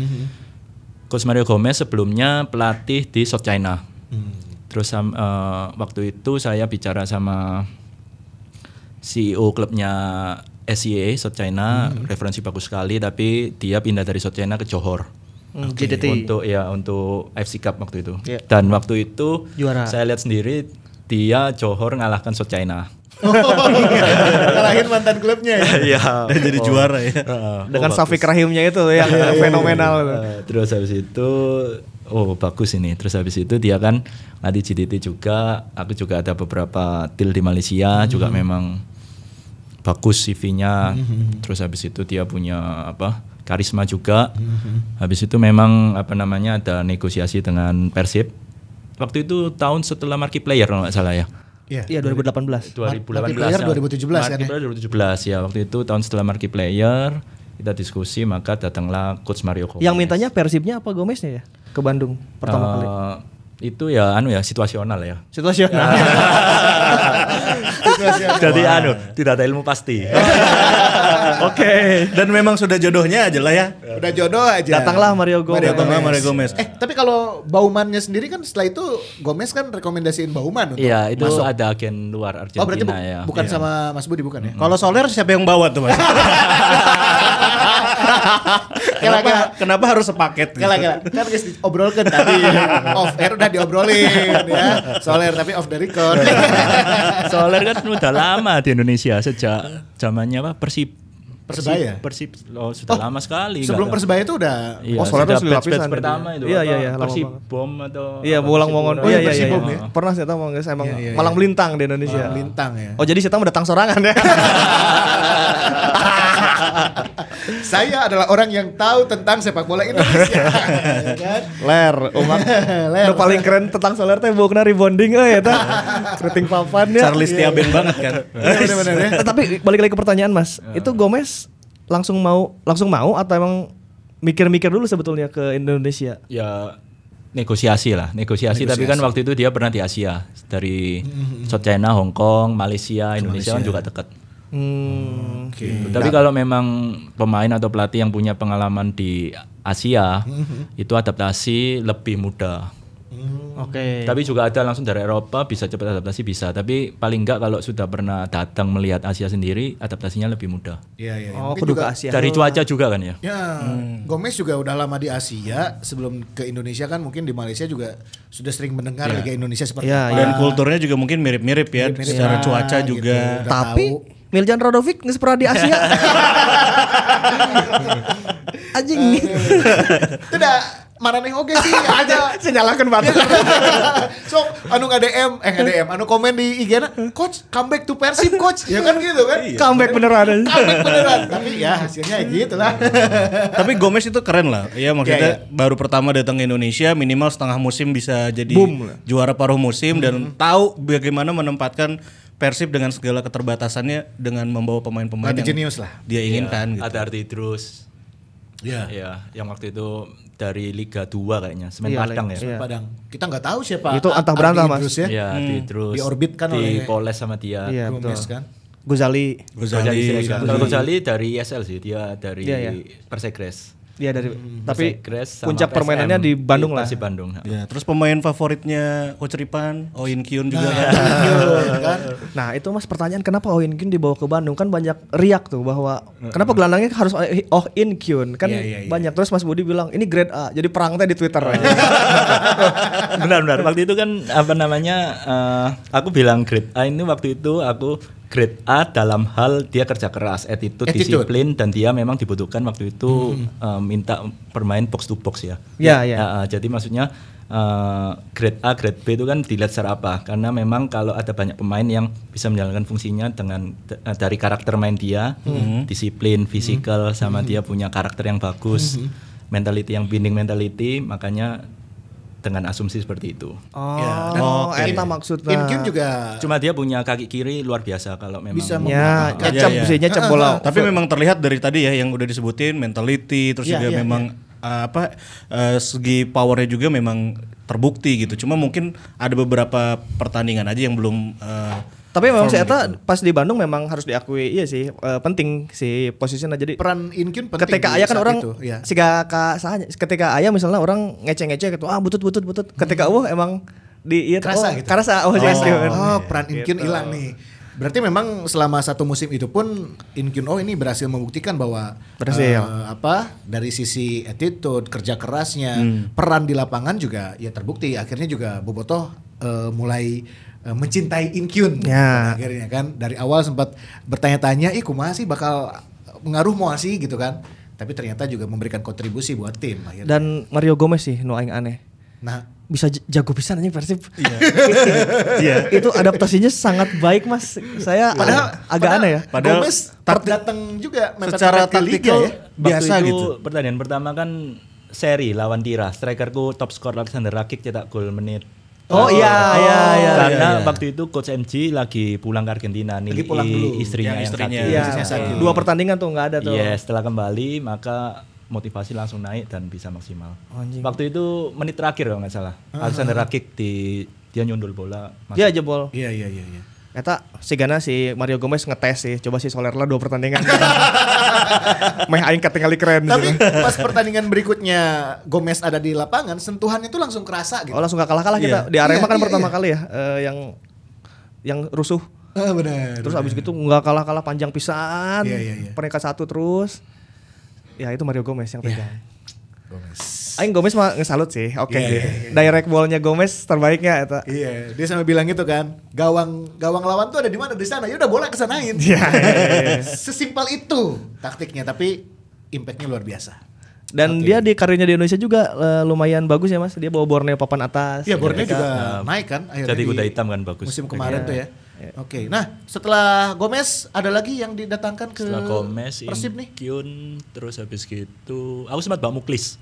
Coach Mario Gomez sebelumnya pelatih di South China. Terus sam- eh, waktu itu saya bicara sama CEO klubnya SCA South China, referensi bagus sekali tapi dia pindah dari South China ke Johor. Hmm, JDT. Untuk ya untuk FC Cup waktu itu. Iya. Dan waktu itu Juara. saya lihat sendiri dia Johor ngalahkan South China. Kalahin mantan klubnya ya. Iya. Dan jadi juara ya. Dengan Safik Rahimnya itu yang fenomenal. itu. Eh, terus habis itu oh bagus ini. Terus habis itu dia kan ngelatih GDT juga. Aku juga ada beberapa deal di Malaysia juga memang bagus CV-nya. Terus habis itu dia punya apa? karisma juga. Habis itu memang apa namanya ada negosiasi dengan Persib. Waktu itu tahun setelah marquee player kalau nggak salah ya. Iya. Iya 2018. 2018 Marquee player ya. 2017 kan Marquee ya? player 2017 ya waktu itu tahun setelah marquee player kita diskusi maka datanglah coach Mario Gomez. Yang mintanya Persibnya apa Gomeznya ya ke Bandung pertama Eh, kali. Itu ya anu ya situasional ya. Situasional. Jadi anu tidak ada ilmu pasti. Oke. Dan memang sudah jodohnya aja lah ya. Udah jodoh aja. Datanglah Mario Gomez. Datanglah Mario Gomez. Eh, tapi kalau Baumannya sendiri kan setelah itu Gomez kan rekomendasiin Bauman untuk Iya itu masuk. ada agen luar Argentina Oh, berarti bu- ya. bukan Iya. sama Mas Budi bukan ya? Kalau Soler siapa yang bawa tuh Mas? kenapa, kenapa harus sepaket? Kala kala kan guys diobrolkan tadi off air udah diobrolin ya soler tapi off the record Soler kan udah lama di Indonesia sejak zamannya apa Persib Persebaya? Persib oh, sudah lama sekali. Sebelum nggak tahu. Persebaya itu udah Iya, Oh, Soler sudah tuh batch-batch lapisan pertama itu. Iya, iya, iya, Persib bom atau Iya, Bolang Mongon. Iya, iya, Persib iya. Bom ya? Pernah saya tahu guys emang Iya, iya, malang iya. melintang di Indonesia. Lintang ya. Oh, jadi saya mendatang sorangan ya. Saya adalah orang yang tahu tentang sepak bola Indonesia. Ya kan? Ler, umak. Ler. Paling keren tentang Soler teh bukan rebonding euy eta. Keriting papan ya. Charles Tiaben banget kan. Iya, ya. Eh, Tapi balik lagi ke pertanyaan Mas. Itu Gomez langsung mau langsung mau atau emang mikir-mikir dulu sebetulnya ke Indonesia? Ya negosiasi lah, negosiasi, tapi kan waktu itu dia pernah di Asia dari South China, Hong Kong, Malaysia, Indonesia kan juga dekat. Hmm. Gitu. Tapi kalau memang pemain atau pelatih yang punya pengalaman di Asia itu adaptasi lebih mudah. Oke. Tapi juga ada langsung dari Eropa bisa cepat adaptasi bisa. Tapi paling enggak kalau sudah pernah datang melihat Asia sendiri adaptasinya lebih mudah. Iya, iya. Oh, Mungkin kudu juga- ke Asia. Dari cuaca juga kan ya. Ya, Gomez juga udah lama di Asia. Sebelum ke Indonesia kan mungkin di Malaysia juga sudah sering mendengar Liga Indonesia seperti Iya, apa. Dan kulturnya juga mungkin mirip-mirip ya. Secara ya, cuaca gitu. juga. Udah Tapi tahu. Miljan Rodovic nggak pernah di Asia. Anjing. Itu udah maraneh oge sih aja. Senyalakan banget. so, anu nge-DM, eh nge-DM, anu komen di IG na, coach comeback to Persib coach. Ya kan gitu kan. Comeback beneran. Comeback beneran. Tapi ya hasilnya ya gitu lah. Tapi Gomez itu keren lah. Ya maksudnya baru pertama datang ke Indonesia minimal setengah musim bisa jadi Boom juara paruh musim dan tahu bagaimana menempatkan Persib dengan segala keterbatasannya dengan membawa pemain-pemain yang jenius lah. dia inginkan gitu. Ada Arti Idrus. Iya. Ya, yang waktu itu dari Liga 2 kayaknya, Semen Iya, Padang ya. Iya. Padang. Kita nggak tahu siapa. Itu antah berantah, Mas. Idrus ya. Iya, Arti Idrus. Diorbitkan di oleh- Poles sama dia. Iya, betul. Kan. Gozali. Gozali Gozali. Siregar. Kalau Gozali dari ESL sih, dia dari Iya, iya. Persegres. Iya dari tapi Persegres sama puncak permainannya di Bandung lah. Persib Bandung. nah. Ya, terus pemain favoritnya Coach Ripan, Oin Kyun juga. kan. Nah itu mas pertanyaan kenapa Oh In Kyun dibawa ke Bandung kan banyak riak tuh bahwa kenapa gelandangnya harus Oh In Kyun kan Iya, iya, iya. banyak terus Mas Budi bilang ini grade A jadi perang teh di Twitter aja. Benar-benar. Waktu itu kan apa namanya? eh, aku bilang grade A ini waktu itu aku grade A dalam hal dia kerja keras, attitude, Attitude. disiplin dan dia memang dibutuhkan waktu itu eh, minta bermain box to box ya. Ya, ya. eh, jadi maksudnya eh, grade A, grade B itu kan dilihat secara apa? Karena memang kalau ada banyak pemain yang bisa menjalankan fungsinya dengan eh, dari karakter main dia, disiplin, fisikal, sama dia punya karakter yang bagus, mentality yang winning mentality, makanya dengan asumsi seperti itu. Oh, Ya, dan oh In- eta maksudnya. Inkyun juga Cuma dia punya kaki kiri luar biasa kalau memang Bisa Ya, Iya, nyecap iya. bisa nyecap bola. Tapi memang terlihat dari tadi ya yang udah disebutin mentality terus Iya, juga iya, memang uh, apa uh, segi powernya juga memang terbukti gitu. Cuma mungkin ada beberapa pertandingan aja yang belum uh, Tapi memang si firm Eta gitu. pas di Bandung memang harus diakui iya sih eh, penting si posisinya jadi peran Inkyun penting ketika ayah kan orang itu. Ya. si ka sahanya ketika ayah misalnya orang ngece-ngece gitu ah butut butut butut ketika uh emang di iya Kerasa oh, gitu. kerasa oh, Oh, jelas gitu kan. oh, peran Inkyun hilang nih. Berarti memang selama satu musim itu pun Inkyun Oh ini berhasil membuktikan bahwa Berhasil. eh, apa dari sisi attitude, kerja kerasnya, Hmm. peran di lapangan juga ya terbukti. Akhirnya juga Bobotoh eh, mulai eh, mencintai Inkyun Ya. pada akhirnya kan. Dari awal sempat bertanya-tanya, "Ih, kumaha sih bakal mengaruh mau sih?" gitu kan. Tapi ternyata juga memberikan kontribusi buat tim akhirnya. Dan Mario Gomez sih nu aing aneh. nah, Bisa jago pisan aja Persib. Iya. itu adaptasinya sangat baik Mas. Saya padahal agak padahal aneh ya. Padahal Gomez datang juga secara taktikal ya. biasa Waktu itu gitu. Pertandingan pertama kan seri lawan Tira. Strikerku top skor Alexander Rakic cetak gol menit. Oh, iya iya iya. Karena iya. waktu itu coach MG lagi pulang ke Argentina nih pulang dulu. istrinya Yang yang, istrinya. sakit. Iya. Dua pertandingan tuh nggak ada tuh. Iya, setelah kembali maka motivasi langsung naik dan bisa maksimal. Anjing. Waktu itu menit terakhir kalau nggak salah. Alexander Rakic di dia nyundul bola. masuk. Iya jebol. Iya iya iya iya. Eta si Gana si Mario Gomez ngetes sih, coba si Soler lah dua pertandingan. Meh aing ketinggali keren Tapi gitu. pas pertandingan berikutnya Gomez ada di lapangan, sentuhan itu langsung kerasa gitu. Oh langsung gak kalah-kalah kita. Iya. Di Iya, Arema kan iya, pertama iya. kali ya eh, yang yang rusuh. Ah, benar. Terus abis gitu nggak kalah-kalah panjang pisan. Iya, iya, iya. Peringkat satu terus. Ya itu Mario Gomez yang pegang. Gomez. Aing Gomez mah ngesalut sih. Oke. Iya, iya, Direct ballnya Gomez terbaiknya eta. Iya, dia sampai bilang gitu kan, gawang gawang lawan tuh ada di mana di sana. Ya udah bola kesanain. Iya, iya, Sesimpel itu taktiknya, tapi impactnya luar biasa. Dan dia di karirnya di Indonesia juga eh, lumayan bagus ya Mas. Dia bawa Borneo papan atas. Iya, Borneo Ketika- juga naik kan akhirnya Jadi di kuda hitam kan bagus. Musim kemarin tuh ya. Oke, nah setelah Gomez ada lagi yang didatangkan ke Setelah Gomez, Persib nih. Kyun, terus habis gitu, aku sempat bawa Muklis.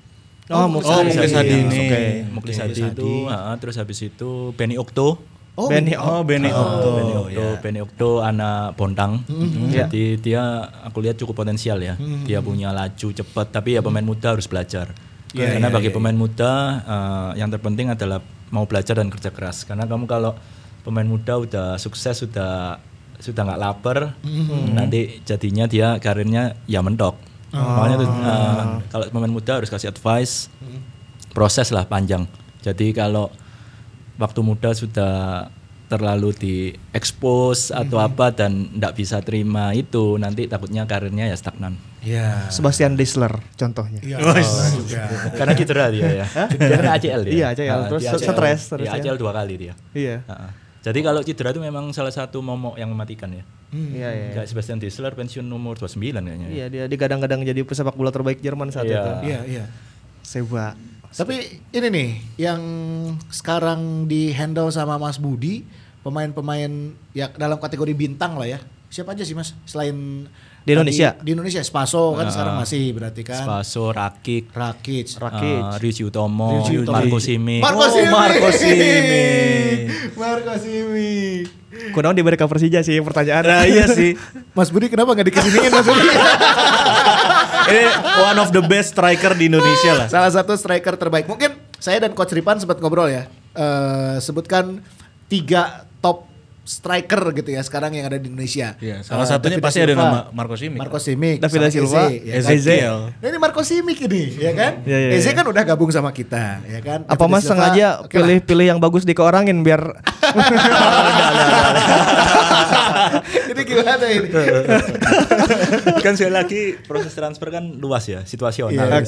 Oh, Muklis Oh. Muklis Hadi Iya, ini. oke. Muklis Oke, Hadi itu, ah, terus habis itu Benny Okto. Oh, Benny Oh, Benny Okto. Benny Okto, Benny Okto anak Bontang. Jadi dia aku lihat cukup potensial ya. Dia punya laju cepat, tapi ya pemain muda harus belajar. Iya, Karena iya, bagi iya, pemain muda eh, yang terpenting adalah mau belajar dan kerja keras. Karena kamu kalau pemain muda udah sukses sudah sudah nggak lapar, nanti jadinya dia karirnya ya mentok. Makanya tuh, eh, kalau pemain muda harus kasih advice, proses lah panjang. Jadi kalau waktu muda sudah terlalu diekspos atau apa dan tidak bisa terima itu nanti takutnya karirnya ya stagnan Iya. Sebastian Disler contohnya. Iya. Oh, juga. karena cedera dia ya dia kan ACL dia Iya, ACL. Ah, Terus stres terus Iya, ya. ACL dua kali dia Iya. Ah, ah. Jadi kalau cedera itu memang salah satu momok yang mematikan ya Iya, iya. Kayak Sebastian Disler pensiun umur 29 kayaknya ya. Iya, dia digadang-gadang jadi pesepak bola terbaik Jerman saat Iya. itu. Iya, iya. Seba. Tapi ini nih yang sekarang di handle sama Mas Budi, pemain-pemain ya dalam kategori bintang lah ya. Siapa aja sih Mas selain Di Indonesia? Di, di Indonesia Spaso kan sekarang masih berarti kan. Spaso, Rakik, Rakic. Rakic. uh, Ryuji Utomo, Ryuji Utomo. Marco Simic. Marco Oh, Simic. Marco Simic. Marco Simic. Kunaon di mereka Persija sih pertanyaan. Nah, iya sih. Mas Budi kenapa nggak dikesiniin Mas Budi? Ini one of the best striker di Indonesia lah. Salah satu striker terbaik. Mungkin saya dan Coach Ripan sempat ngobrol ya. Eh, sebutkan tiga top striker gitu ya sekarang yang ada di Indonesia. Iya, salah Eh, satunya David pasti ada nama Marco Simic. Marco Simic, David Silva, Eze, ya kan? Ezekiel. Nah ini Marco Simic ini, ya kan? Iya, iya, Eze iya. kan udah gabung sama kita, ya kan? Apa Mas sengaja pilih-pilih yang bagus dikeorangin biar Ini gimana ini? kan sekali lagi proses transfer kan luas ya, situasional. Iya,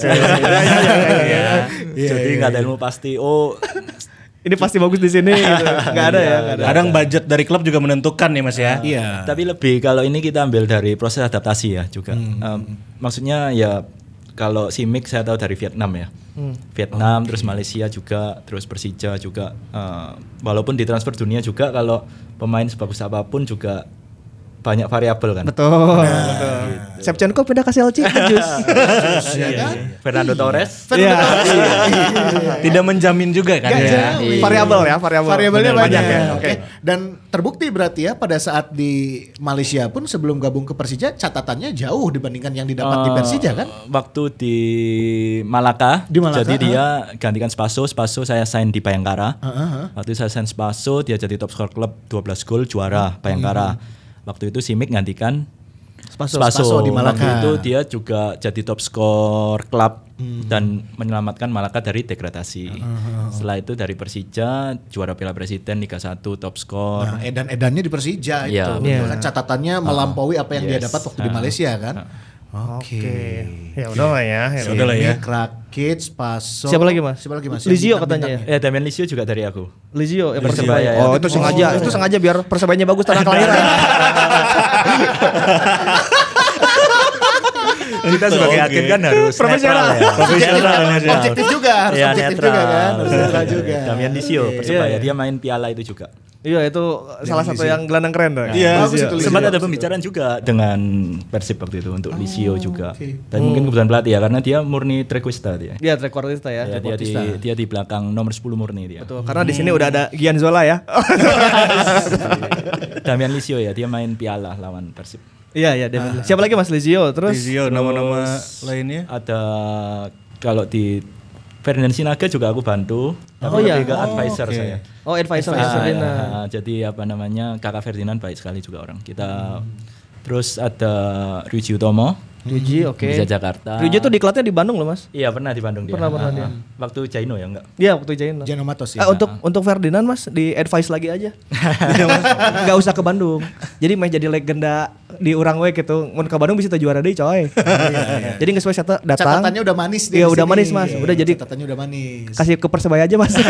Iya, Jadi iya, nggak ada ilmu pasti. Oh, ini pasti bagus di sini gitu. Enggak ada ya, enggak ada. Kadang budget dari klub juga menentukan nih Mas ya. Iya. tapi lebih kalau ini kita ambil dari proses adaptasi ya juga. Hmm. Em, maksudnya ya kalau Simic saya tahu dari Vietnam ya. Hmm. Vietnam terus Malaysia juga, terus Persija juga. Eh, walaupun di transfer dunia juga kalau pemain sebagus apa pun juga banyak variabel kan. Betul. betul. Shevchenko pindah ke Celtic Jus. Ya kan? Fernando Torres Iya. Tidak menjamin juga kan ya. jamin. Variabel ya, variabel. Variabelnya banyak, banyak ya. ya. Oke. Dan terbukti berarti ya pada saat di Malaysia pun sebelum gabung ke Persija catatannya jauh dibandingkan yang didapat di Eh, Persija kan? Waktu di Malaka, Di Malaka, jadi dia gantikan Spaso, Spaso saya sign di Bayangkara. Heeh, Waktu saya sign Spaso, dia jadi top score klub 12 gol juara Bayangkara. Waktu itu Simic gantikan Spaso, Spaso di Malaka. Waktu itu dia juga jadi top skor klub dan menyelamatkan Malaka dari degradasi. Setelah itu dari Persija juara Piala Presiden Liga 1 top skor. Nah, edan-edannya di Persija itu. Iya. Betul Iya. kan catatannya melampaui apa yang dia Yes. dapat waktu di Ah. Malaysia kan? Oke. Ya udah lah ya. ya Udah lah ya. Ini Rakic, Spaso. Siapa lagi, Mas? Siapa lagi Mas? Lizio katanya Eh Damian Lisio juga dari aku. Lizio ya Lizio, Persebaya. ya, ya. Oh, itu sengaja, itu sengaja biar Persebaya bagus tanah kelahiran. Kita sebagai Oke. agen kan harus Profesional. ya. Profesional Objektif, juga, harus Iya, objektif netral. juga kan, harus netral juga. Damian Lisio Persebaya Iya. dia main piala itu juga. Iya, itu salah satu yang gelandang keren tuh. Iya. Bagus itu Lizio. Sempat ada pembicaraan juga dengan Persib waktu itu untuk Lisio juga. oke. Dan mungkin kebutuhan pelatih ya karena dia murni trequista dia. Iya, trequartista ya. Ya, dia di dia di belakang nomor 10 murni dia. Betul, karena di sini udah ada Gian Zola ya. Damian Lisio ya, dia main piala lawan Persib. Iya, iya. Siapa lagi Mas Lizio? Terus Lizio nama-nama lainnya. Ada kalau di Ferdinand Sinaga juga aku bantu. Tapi Oh, iya. ke Oh, advisor oke. saya. Oh, advisor Ah, ya, Ferdinand. ah, jadi apa namanya kakak Ferdinand baik sekali juga orang. Kita terus ada Ryuji Utomo Ryuji oke. Bisa Jakarta. Ryuji tuh diklatnya di Bandung loh mas. Iya pernah di Bandung dia. Pernah, pernah Ah, dia. ah. Waktu Jaino ya enggak? Iya waktu Jaino. Jano Matos Ah, ya. untuk untuk Ferdinand mas di advice lagi aja. Gak usah ke Bandung. Jadi mah jadi legenda di orang we gitu. Mau ke Bandung bisa tuh juara deh coy. Jadi nggak sesuai saya datang. Catatannya udah manis Iya dia di udah manis mas. Udah jadi catatannya udah manis. kasih ke persebaya aja mas.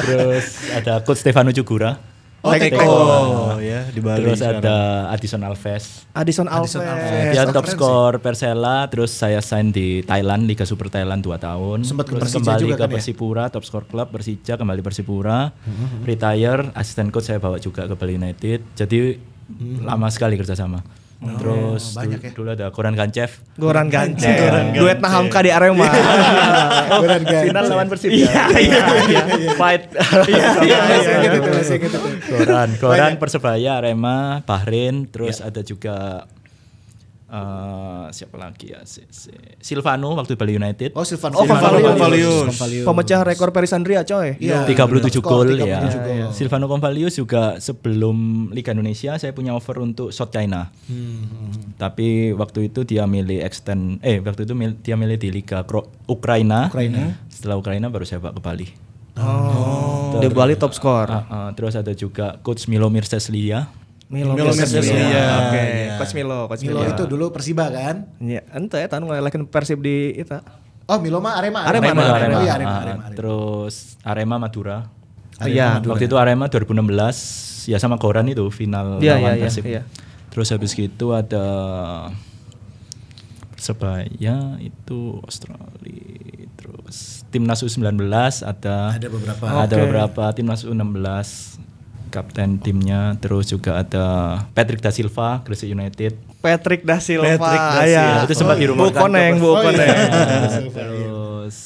Terus ada coach Stefano Cugura. Oh, Teko. Oh ya di Bali. Terus sekarang. ada Addison Alves. Addison Alves. Alves. Dia Oh, top skor Persela, terus saya sign di Thailand Liga Super Thailand 2 tahun. Sempat ke terus Persija kembali juga ke kan ya? Persipura, top skor klub Persija, kembali Persipura. Retire, asisten coach saya bawa juga ke Bali United. Jadi lama sekali kerjasama. Terus banyak dulu, ya. dulu ada Koran Gancev. Goran Ganceng. Duet Nahamka di Arema. Goran Ganceng. Final lawan Persib Iya, ya. Fight. Iya, ingat itu, masih ingat itu. Koran, Koran Persebaya, Arema, Bahrain, terus ada juga eh, siapa lagi ya? Si- si- Silvano waktu Bali United. Oh, Silvan Oh, Convalius. Convalius. Pemecah rekor Perisandria coy. Iya. 37 Skor gol 37 ya. gol. Silvano Convalius juga sebelum Liga Indonesia saya punya offer untuk South China. Hmm, Tapi waktu itu dia milih extend eh waktu itu mil- dia milih di Liga Kro- Ukraina. Ukraina. Setelah Ukraina baru saya bawa ke Bali. Oh. Di Bali top skor. Ah, ah, terus ada juga coach Milo Mirseslia. Milo Milo Mirseslia. Mirseslia. Oke, Coach Milo, Coach Milo Milo. itu dulu Persiba kan? Ya, ente ya tahun ngelekin Persib di itu. Oh, Milo mah Arema. Arema, Arema. Arema. Oh iya, Arema, Arema, Arema. Terus Arema Madura. Oh, iya. Waktu itu Arema 2016 ya sama Koran itu final Iya, lawan iya, iya, Persib. iya. Terus habis gitu ada Persebaya itu Australia terus timnas U19 ada Ada beberapa. ada Oke. beberapa timnas U16 kapten timnya terus juga ada Patrick da Silva Gresik United Patrick da Silva. Patrick da ya. Silva. Itu sempat Bu dirumorkan Koneng, ke Bu Oh, iya. Koneng. terus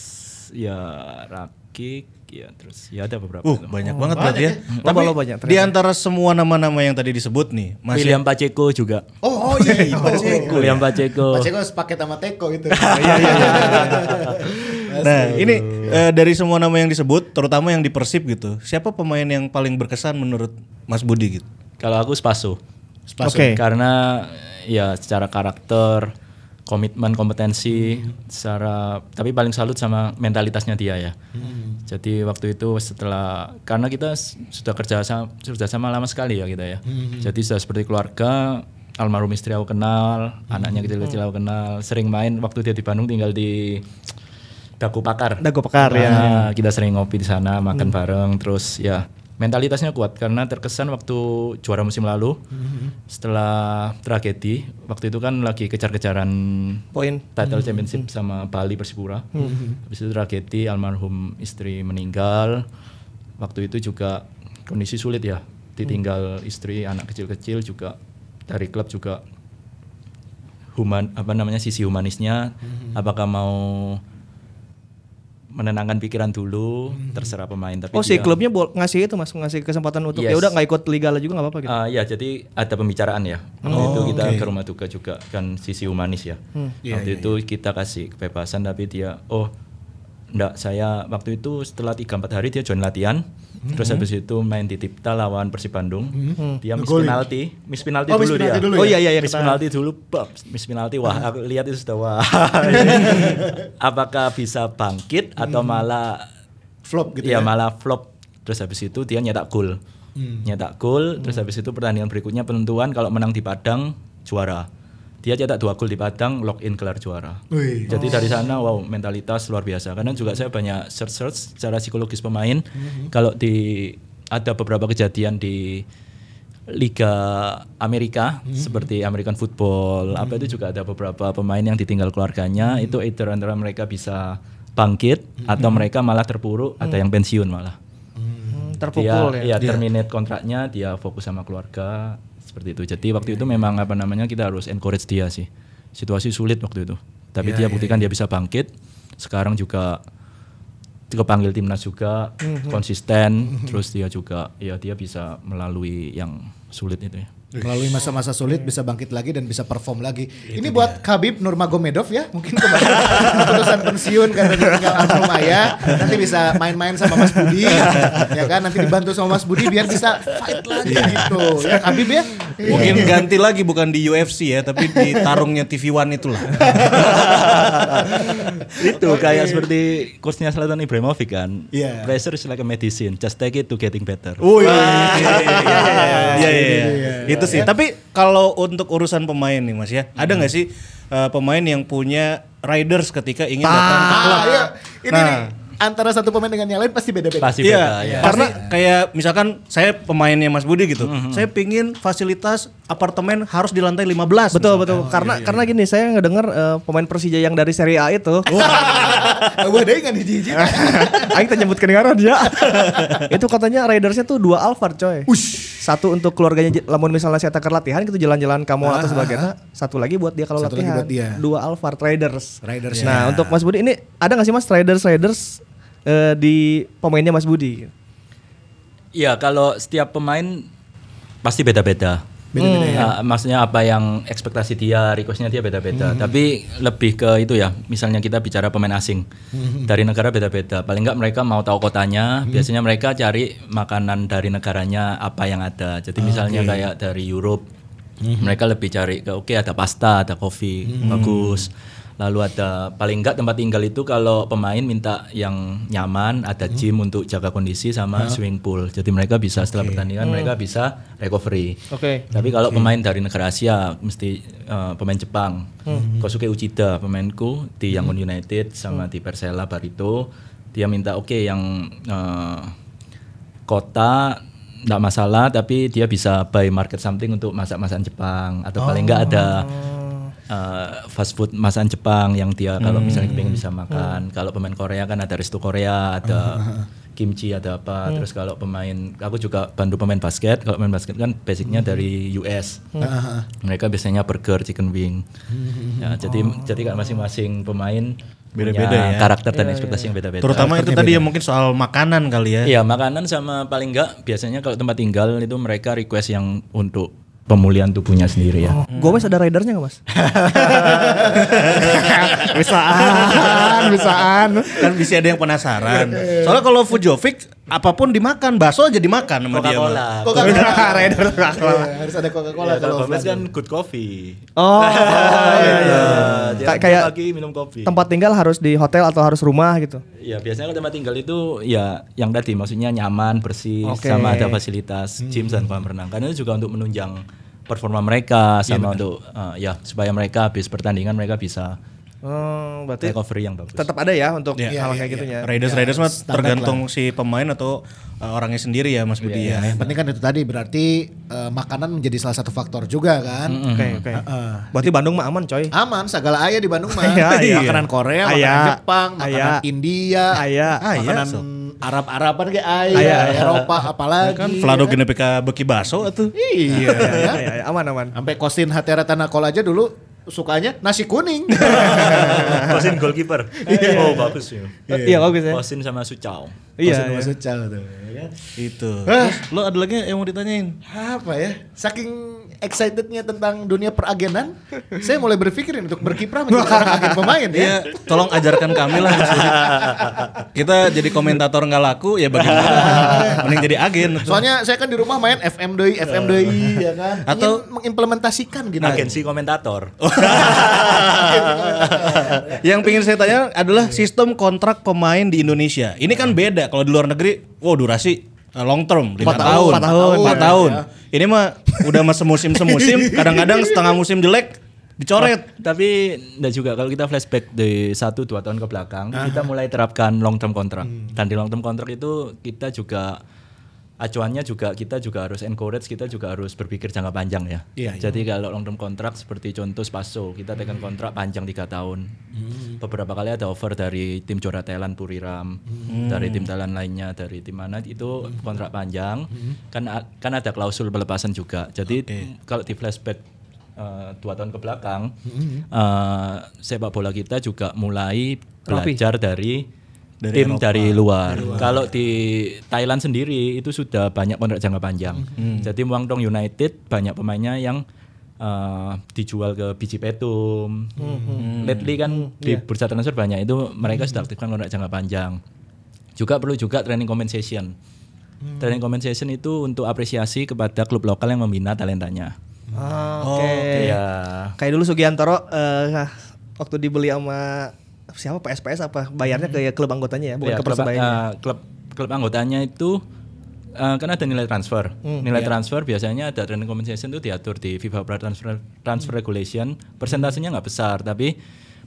ya Rakik ya terus ya ada beberapa Uh, banyak banget berarti ya. Loba, Tapi loba banyak, di antara semua nama-nama yang tadi disebut nih, masih William Pacheco juga Oh, oh iya, Pacheco. William Pacheco Pacheco sepaket sama Teko itu. Iya, iya, iya. Nah, ini eh, dari semua nama yang disebut, terutama yang di Persib gitu. Siapa pemain yang paling berkesan menurut Mas Budi gitu? kalau aku Spaso Spaso. Oke. karena ya secara karakter komitmen kompetensi secara tapi paling salut sama mentalitasnya dia ya jadi waktu itu setelah karena kita sudah kerja sama sudah sama lama sekali ya kita ya jadi sudah seperti keluarga almarhum istri aku kenal anaknya kecil-kecil aku kenal sering main waktu dia di Bandung tinggal di Dago Pakar. Dago Pakar, ya. Nah, kita sering ngopi di sana makan bareng terus ya mentalitasnya kuat karena terkesan waktu juara musim lalu setelah tragedi waktu itu kan lagi kejar-kejaran Poin. title championship sama Bali Persipura. Habis itu tragedi almarhum istri meninggal. Waktu itu juga kondisi sulit ya. Ditinggal istri anak kecil-kecil juga dari klub juga. Human apa namanya sisi humanisnya. Apakah mau menenangkan pikiran dulu terserah pemain tapi Oh si dia- klubnya bol- ngasih itu mas ngasih kesempatan untuk Yes. ya udah nggak ikut liga lah juga nggak apa-apa gitu. Ah, ya jadi ada pembicaraan ya. Waktu itu kita ke rumah duka juga kan sisi humanis ya. waktu itu kita kasih kebebasan tapi dia oh enggak saya waktu itu setelah 3 4 hari dia join latihan. Terus habis itu main di Tipta lawan Persib Bandung. Dia miss penalti, miss penalti Oh, miss dulu penalti dia. dulu Oh ya? iya iya iya. miss penalti dulu, bab, miss penalti. Wah, aku lihat itu sudah wah. Apakah bisa bangkit atau malah Flop gitu Iya ya. malah flop. Terus habis itu dia nyetak gol. Nyetak gol, terus habis itu pertandingan berikutnya penentuan kalau menang di Padang juara. Dia cetak dua gol di Padang, login gelar juara. Wih. Jadi dari sana wow mentalitas luar biasa. Karena juga saya banyak search search secara psikologis pemain. Kalau di ada beberapa kejadian di Liga Amerika seperti American Football apa itu juga ada beberapa pemain yang ditinggal keluarganya. Itu either antara mereka bisa bangkit atau mereka malah terpuruk ada yang pensiun malah. Hmm, dia terpukul ya. ya terminate kontraknya dia fokus sama keluarga seperti itu. Jadi waktu itu memang apa namanya kita harus encourage dia sih. Situasi sulit waktu itu. Tapi dia buktikan dia bisa bangkit. Sekarang juga kepanggil timnas juga konsisten. Terus dia juga ya dia bisa melalui yang sulit itu ya. Melalui masa-masa sulit bisa bangkit lagi dan bisa perform lagi. Ini buat Khabib Nurmagomedov ya, mungkin kemarin keputusan pensiun karena tinggal almarhum ayah, nanti bisa main-main sama Mas Budi, ya kan? Nanti dibantu sama Mas Budi biar bisa fight lagi gitu. Ya Khabib ya. Mungkin ganti lagi bukan di UFC ya, tapi di tarungnya TV One itulah. itu kayak seperti coachnya Selatan Ibrahimovic kan. Iya. Pressure is like a medicine, just take it to getting better. Oh iya. Iya iya iya. Itu sih. Tapi kalau untuk urusan pemain nih Mas ya, ada nggak sih eh, pemain yang punya riders ketika ingin datang ke klub? Ah, iya. Ini Nah. nih antara satu pemain dengan yang lain pasti beda-beda. Pasti Iya, beda ya. karena kayak misalkan saya pemainnya Mas Budi gitu, saya pingin fasilitas apartemen harus di lantai 15. Betul misalkan. betul. karena karena gini saya ngedenger eh, pemain Persija yang dari Serie A itu. Wah, ada nggak nih Jiji? Aing kita nyebut kedengaran ya. itu katanya ridersnya tuh dua Alphard coy. Satu untuk keluarganya lamun misalnya saya takar latihan gitu jalan-jalan kamu atau sebagainya. Satu lagi buat dia kalau Satu lagi latihan. buat dia. Dua Alphard riders. Riders, Nah, untuk Mas Budi ini ada nggak sih Mas riders riders eh, di pemainnya Mas Budi? Iya, kalau setiap pemain pasti beda-beda. Beda-beda ya. maksudnya apa yang ekspektasi dia, requestnya dia beda-beda. Tapi lebih ke itu ya, misalnya kita bicara pemain asing dari negara beda-beda. Paling nggak mereka mau tahu kotanya. Biasanya mereka cari makanan dari negaranya apa yang ada. Jadi misalnya kayak dari Europe, mereka lebih cari ke oke ada pasta, ada kopi, bagus. Lalu ada paling enggak tempat tinggal itu kalau pemain minta yang nyaman, ada gym untuk jaga kondisi sama swimming pool. Jadi mereka bisa setelah pertandingan mereka bisa recovery. Oke. Tapi kalau pemain dari negara Asia mesti eh, pemain Jepang. Kosuke Uchida pemainku di Yangon United sama di Persela Barito. Dia minta oke yang eh, kota nggak masalah tapi dia bisa buy market something untuk masak-masakan Jepang. Atau paling nggak ada uh, fast food masakan Jepang yang dia kalau misalnya pengen bisa makan. Kalau pemain Korea kan ada resto Korea, ada kimchi, ada apa. Terus kalau pemain aku juga bantu pemain basket. Kalau pemain basket kan basicnya dari US. Mereka biasanya burger, chicken wing. ya, jadi jadi kan masing-masing pemain Beda-beda ya. karakter dan ekspektasi yang beda-beda. Terutama itu tadi ya mungkin soal makanan kali ya. Iya makanan sama paling enggak biasanya kalau tempat tinggal itu mereka request yang untuk pemulihan tubuhnya sendiri ya. Gomez ada ridersnya nggak Mas? bisaan, bisaan. Kan bisa ada yang penasaran. Soalnya kalau Fujovic apa pun dimakan, bakso aja dimakan sama dia. Coca-Cola. Coca-Cola. Iya, harus ada Coca-Cola Ya, kalau kalau Gomez kan good coffee. Oh, iya, iya. Dia Kayak- kayak pagi minum kopi. tempat tinggal harus di hotel atau harus rumah gitu. Ya biasanya kalau tempat tinggal itu ya yang tadi maksudnya nyaman, bersih, Oke. sama ada fasilitas gym dan kolam renang. Karena itu juga untuk menunjang performa mereka sama untuk uh, ya supaya mereka habis pertandingan mereka bisa Oh, berarti recovery yang bagus. tetap ada ya untuk Iya, hal iya, kayak gitunya. Raiders Raiders mah tergantung si pemain atau uh, orangnya sendiri ya Mas Budi ya. Yang penting kan itu tadi berarti eh, makanan menjadi salah satu faktor juga kan. Oke, oke. Heeh. Berarti Bandung mah aman, coy. Aman, segala ayah di Bandung mah. Iya, iya. Makanan Korea, makanan Ayah. Jepang, makanan Ayah. India, Ayah. makanan so. Arab-Araban kayak ayah, Ayah. Eropa apalagi. Kan Vlado Genepika beki baso atuh. Iya, Iya, ya. iya, iya, aman, aman. Sampai Kosin Hatera Tanakol aja dulu sukanya nasi kuning. Kosin goalkeeper. oh bagus ya. Iya, bagus ya. Kosin sama Sucao. Iya, Kosin iya. Masucal tuh. ya kan? Itu. Terus lo ada lagi yang mau ditanyain? Apa ya? Saking excitednya tentang dunia peragenan, saya mulai berpikir untuk berkiprah menjadi seorang agen pemain ya. Iya, tolong ajarkan kami lah. Kita jadi komentator nggak laku ya bagaimana? Mending jadi agen. Soalnya saya kan di rumah main FM doi, FM doi ya kan. Atau- Ingin mengimplementasikan gitu. Agensi komentator. yang pengen saya tanya adalah sistem kontrak pemain di Indonesia. Ini kan beda kalau di luar negeri, wow durasi uh, long term, lima tahun, tahun, empat tahun. empat Iya, tahun. iya. Ini mah udah mah semusim semusim, kadang-kadang setengah musim jelek dicoret. Tapi enggak juga kalau kita flashback dari satu dua tahun ke belakang kita mulai terapkan long term kontrak dan di long term kontrak itu kita juga acuannya juga kita juga harus encourage kita juga harus berpikir jangka panjang ya. Iya, iya. Jadi kalau long term kontrak seperti contoh Spaso kita tekan kontrak panjang tiga tahun. Beberapa kali ada offer dari tim juara Thailand Puriram, dari tim Thailand lainnya, dari tim mana itu kontrak panjang. Kan a- kan ada klausul pelepasan juga. Jadi kalau di flashback eh, dua tahun ke belakang, eh, sepak bola kita juga mulai belajar dari Dari tim Eropa. dari luar. Kalau di Thailand sendiri itu sudah banyak kontrak jangka panjang. Hmm. Jadi Muangdong United banyak pemainnya yang eh, dijual ke Biji Petum. Hmm. Lately kan di Iya. bursa transfer banyak itu mereka sudah aktifkan kontrak jangka panjang. Juga perlu juga training compensation. Hmm. Training compensation itu untuk apresiasi kepada klub lokal yang membina talentanya. Ah, Oh, Oke. Iya. Kayak dulu Sugiantoro eh, waktu dibeli sama siapa PSPS apa bayarnya ke klub anggotanya ya, bukan Ya, ke klub, eh, klub klub anggotanya itu eh, kan ada nilai transfer. Hmm, nilai iya. transfer biasanya ada training compensation itu diatur di FIFA Pro Transfer Transfer Regulation. Persentasenya nggak besar, tapi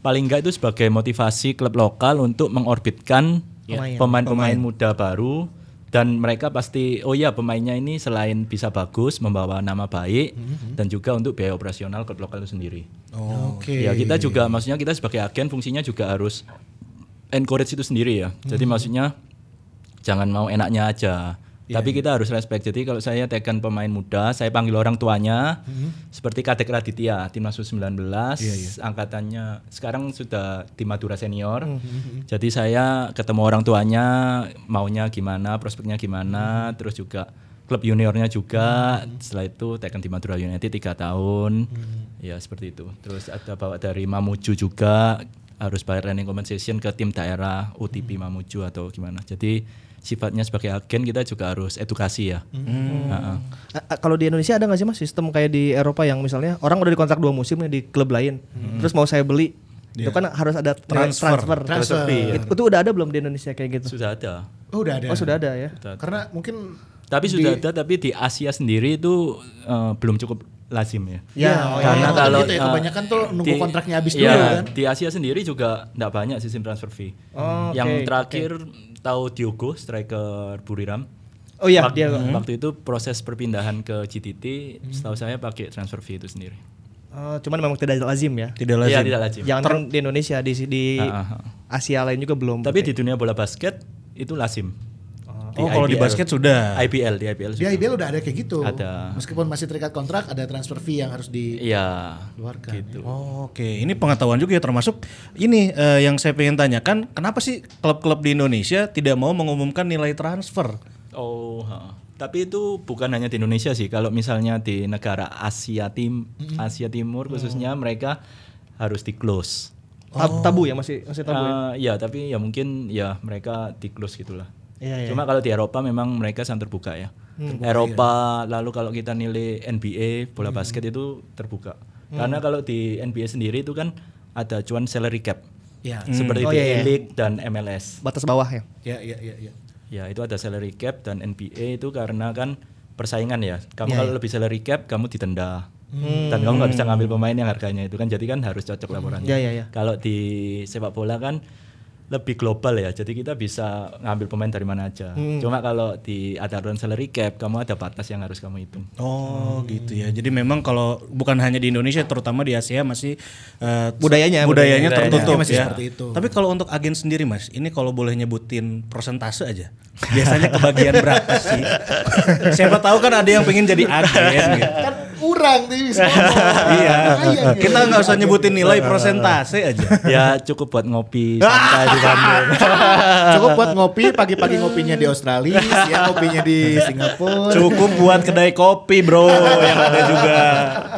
paling nggak itu sebagai motivasi klub lokal untuk mengorbitkan Pemain. pemain-pemain muda baru dan mereka pasti oh ya pemainnya ini selain bisa bagus membawa nama baik Hmm, dan juga untuk biaya operasional klub lokal itu sendiri. Oke. Ya kita juga maksudnya kita sebagai agen fungsinya juga harus encourage itu sendiri ya. Jadi maksudnya jangan mau enaknya aja. Tapi kita harus respect. Jadi kalau saya tekan pemain muda, saya panggil orang tuanya seperti Kadek Raditya, timnas U19, angkatannya sekarang sudah di Madura senior. Jadi saya ketemu orang tuanya maunya gimana, prospeknya gimana, terus juga klub juniornya juga. Setelah itu tekan di Madura United tiga tahun. Ya seperti itu. Terus ada bawa dari Mamuju juga harus bayar training compensation ke tim daerah UTP Mamuju atau gimana. Jadi sifatnya sebagai agen kita juga harus edukasi ya. A- a- kalau di Indonesia ada nggak sih mas sistem kayak di Eropa yang misalnya orang udah dikontrak dua musim nih di klub lain, terus mau saya beli, itu kan harus ada Transfer. transfer. Transfer. Itu, itu udah ada belum di Indonesia kayak gitu? Sudah ada. Oh, udah ada. Oh sudah ada ya. Karena mungkin Tapi sudah ada tapi di Asia sendiri itu eh, belum cukup lazim ya. Ya, oh, Karena iya. kalau gitu ya, eh, kebanyakan tuh nunggu di- kontraknya habis iya, dulu kan. Di Asia sendiri juga enggak banyak sistem transfer fee. Oh, Yang oke, terakhir tahu Diogo striker Buriram. Oh iya Wak- dia. Waktu itu proses perpindahan ke GTT, Hmm. setahu saya pakai transfer fee itu sendiri. Oh, cuman memang tidak lazim ya. Tidak Iya, lazim. tidak lazim. Jangan kan di Indonesia di di ah, ah. Asia lain juga belum. Tapi di dunia bola basket itu lazim. Oh, kalau di basket sudah. IBL di. Di sudah. IBL udah ada kayak gitu. Ada. Meskipun masih terikat kontrak, ada transfer fee yang harus di Iya. Keluarkan, Gitu. Oh, Oke, ini pengetahuan juga ya termasuk ini eh, yang saya pengen tanyakan, kenapa sih klub-klub di Indonesia tidak mau mengumumkan nilai transfer? Oh, ha. tapi itu bukan hanya di Indonesia sih. Kalau misalnya di negara Asia Tim, Asia Timur khususnya mereka harus di close. Tab- tabu ya masih masih tabu. ya? Eh, ya, tapi ya mungkin ya mereka di close gitulah. Iya, iya. Cuma kalau di Eropa memang mereka sangat terbuka ya. Eropa lalu kalau kita nilai NBA bola basket itu terbuka. Karena kalau di NBA sendiri itu kan ada cuan salary cap. Ya. Seperti Oh, di iya, iya. A-League dan MLS. Batas bawah ya. Ya, ya, ya, ya. Ya itu ada salary cap dan NBA itu karena kan persaingan ya. Kamu Iya, kalau lebih salary cap kamu ditenda. Dan kamu nggak bisa ngambil pemain yang harganya itu kan jadi kan harus cocok laporannya. Iya, iya, iya. Kalau di sepak bola kan lebih global ya. Jadi kita bisa ngambil pemain dari mana aja. Cuma kalau di aturan salary cap kamu ada batas yang harus kamu hitung. Oh, gitu ya. Jadi memang kalau bukan hanya di Indonesia, terutama di Asia masih eh, Budayanya, budayanya budayanya. tertutup Budayanya masih ya. seperti itu. Tapi kalau untuk agen sendiri, Mas, ini kalau boleh nyebutin persentase aja. Biasanya kebagian berapa sih? Siapa tahu kan ada yang pengen jadi agen gitu. Kan kurang nih bisa. iya. Ya. Kita nggak usah nyebutin nilai persentase aja. ya cukup buat ngopi santai di Bandung. Cukup buat ngopi, pagi-pagi ngopinya di Australia, siang ngopinya di Singapura. Cukup buat kedai kopi, Bro, yang ada juga.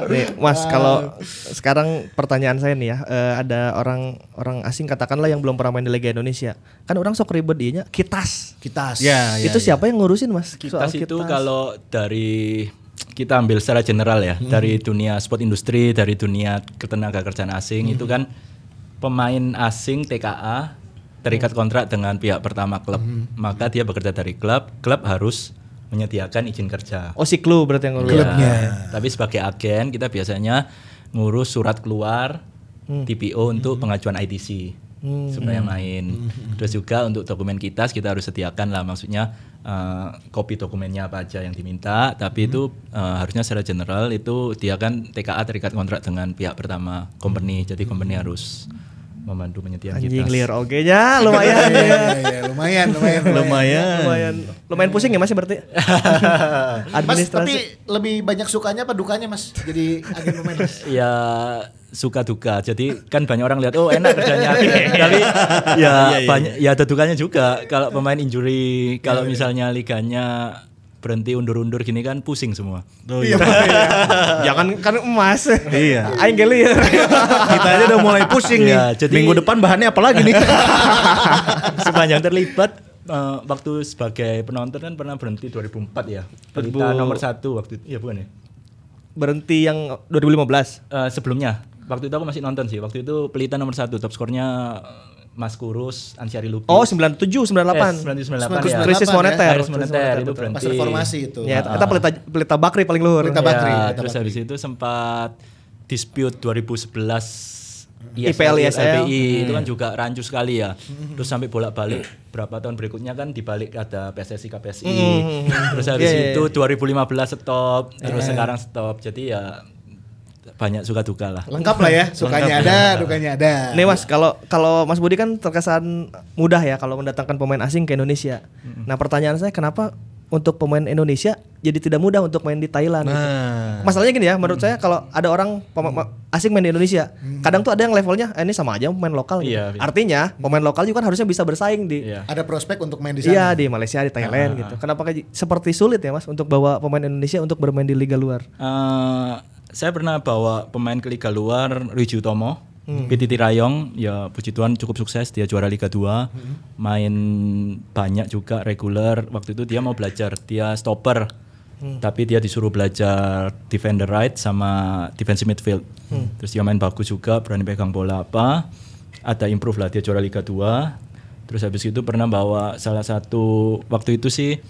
Nih, Mas, kalau sekarang pertanyaan saya nih ya, eh, ada orang orang asing katakanlah yang belum pernah main di Liga Indonesia. Kan orang sok ribet dianya kitas. Kitas. Ya, ya, itu ya. siapa yang ngurusin, Mas? Kitas itu kalau dari kita ambil secara general ya dari dunia sport industri dari dunia ketenaga kerjaan asing itu kan pemain asing TKA terikat kontrak dengan pihak pertama klub. Maka dia bekerja dari klub klub harus menyediakan izin kerja. Oh, si Klu berarti yang ngurus. Iya. tapi sebagai agen kita biasanya ngurus surat keluar TPO untuk pengajuan ITC supaya main. Terus juga untuk dokumen kita kita harus sediakan lah maksudnya eh, kopi dokumennya apa aja yang diminta. Tapi itu eh, harusnya secara general itu dia kan TKA terikat kontrak dengan pihak pertama company. Jadi company harus membantu penyetiaan Anjing kita. liar oke nya lumayan Iya, ya. iya, iya, lumayan, lumayan, Lumayan. lumayan lumayan pusing ya mas ya berarti Mas, administrasi tapi lebih banyak sukanya apa dukanya mas? Jadi agen pemain mas? ya suka duka. Jadi kan banyak orang lihat oh enak kerjanya. Tapi ya banyak ya ada dukanya juga. Kalau pemain injury, kalau misalnya liganya berhenti undur-undur gini kan pusing semua. Oh, iya. jangan kan emas Iya. aing geli Kita aja udah mulai pusing Iya, nih. jadi- Minggu depan bahannya apa lagi nih? Sepanjang terlibat eh, waktu sebagai penonton kan pernah berhenti 2004 ya. Pelita nomor satu waktu itu. Iya bukan ya? berhenti yang 2015 Eh, sebelumnya waktu itu aku masih nonton sih. Waktu itu pelita nomor satu top skornya Mas Kurus, Ansyari Lupi. oh 97 98 Eh, 98 99 ya. krisis ya. moneter Krisis moneter itu berhenti. Pas reformasi itu. ya kita pelita pelita bakri paling luhur Pelita Bakri. Ya, Pelita terus habis itu sempat dispute 2011 IPL, ISL. LPI itu kan juga rancu sekali ya. Terus sampai bolak-balik berapa tahun berikutnya kan dibalik ada PSSI KPSI. Terus habis Iya, iya, itu 2015 stop, terus sekarang stop. Jadi ya banyak suka duka lah. Lengkap lah ya, sukanya ada, dukanya ada. Nih mas, kalau kalau Mas Budi kan terkesan mudah ya kalau mendatangkan pemain asing ke Indonesia. Nah pertanyaan saya kenapa untuk pemain Indonesia jadi tidak mudah untuk main di Thailand? gitu? Nah. Masalahnya gini ya, menurut saya kalau ada orang asing main di Indonesia, kadang tuh ada yang levelnya eh, ini sama aja pemain lokal. Gitu. Iya, iya. Artinya pemain lokal juga kan harusnya bisa bersaing di Iya. Ada prospek untuk main di sana. Iya di Malaysia, di Thailand gitu. Kenapa kayak seperti sulit ya mas untuk bawa pemain Indonesia untuk bermain di liga luar? Eh, saya pernah bawa pemain ke liga luar Ryuji Utomo PTT Rayong ya puji Tuhan cukup sukses dia juara Liga 2 main banyak juga reguler. Waktu itu dia mau belajar dia stopper. Tapi dia disuruh belajar defender right sama defensive midfield. Terus dia main bagus juga berani pegang bola apa. Ada improve lah dia juara Liga 2 terus habis itu pernah bawa salah satu waktu itu sih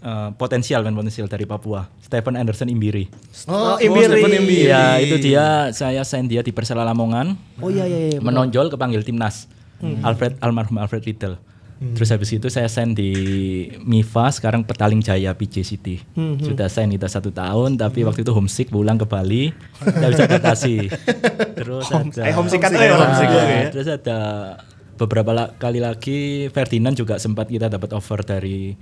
eh, potensial kan potensial dari Papua Stephen Anderson Imbiri Oh, Imbiri. Iya, itu dia saya sign dia di Persela Lamongan. Oh iya iya. iya. menonjol kepanggil timnas. Alfred almarhum Alfred Little. Terus habis itu saya sign di Miva sekarang Petaling Jaya PJ City. Sudah sign kita satu tahun tapi waktu itu homesick pulang ke Bali tidak bisa adaptasi. Terus ada eh, homesick kan, Nah, eh, homesick juga ya. Terus ada beberapa la- kali lagi Ferdinand juga sempat kita dapat offer dari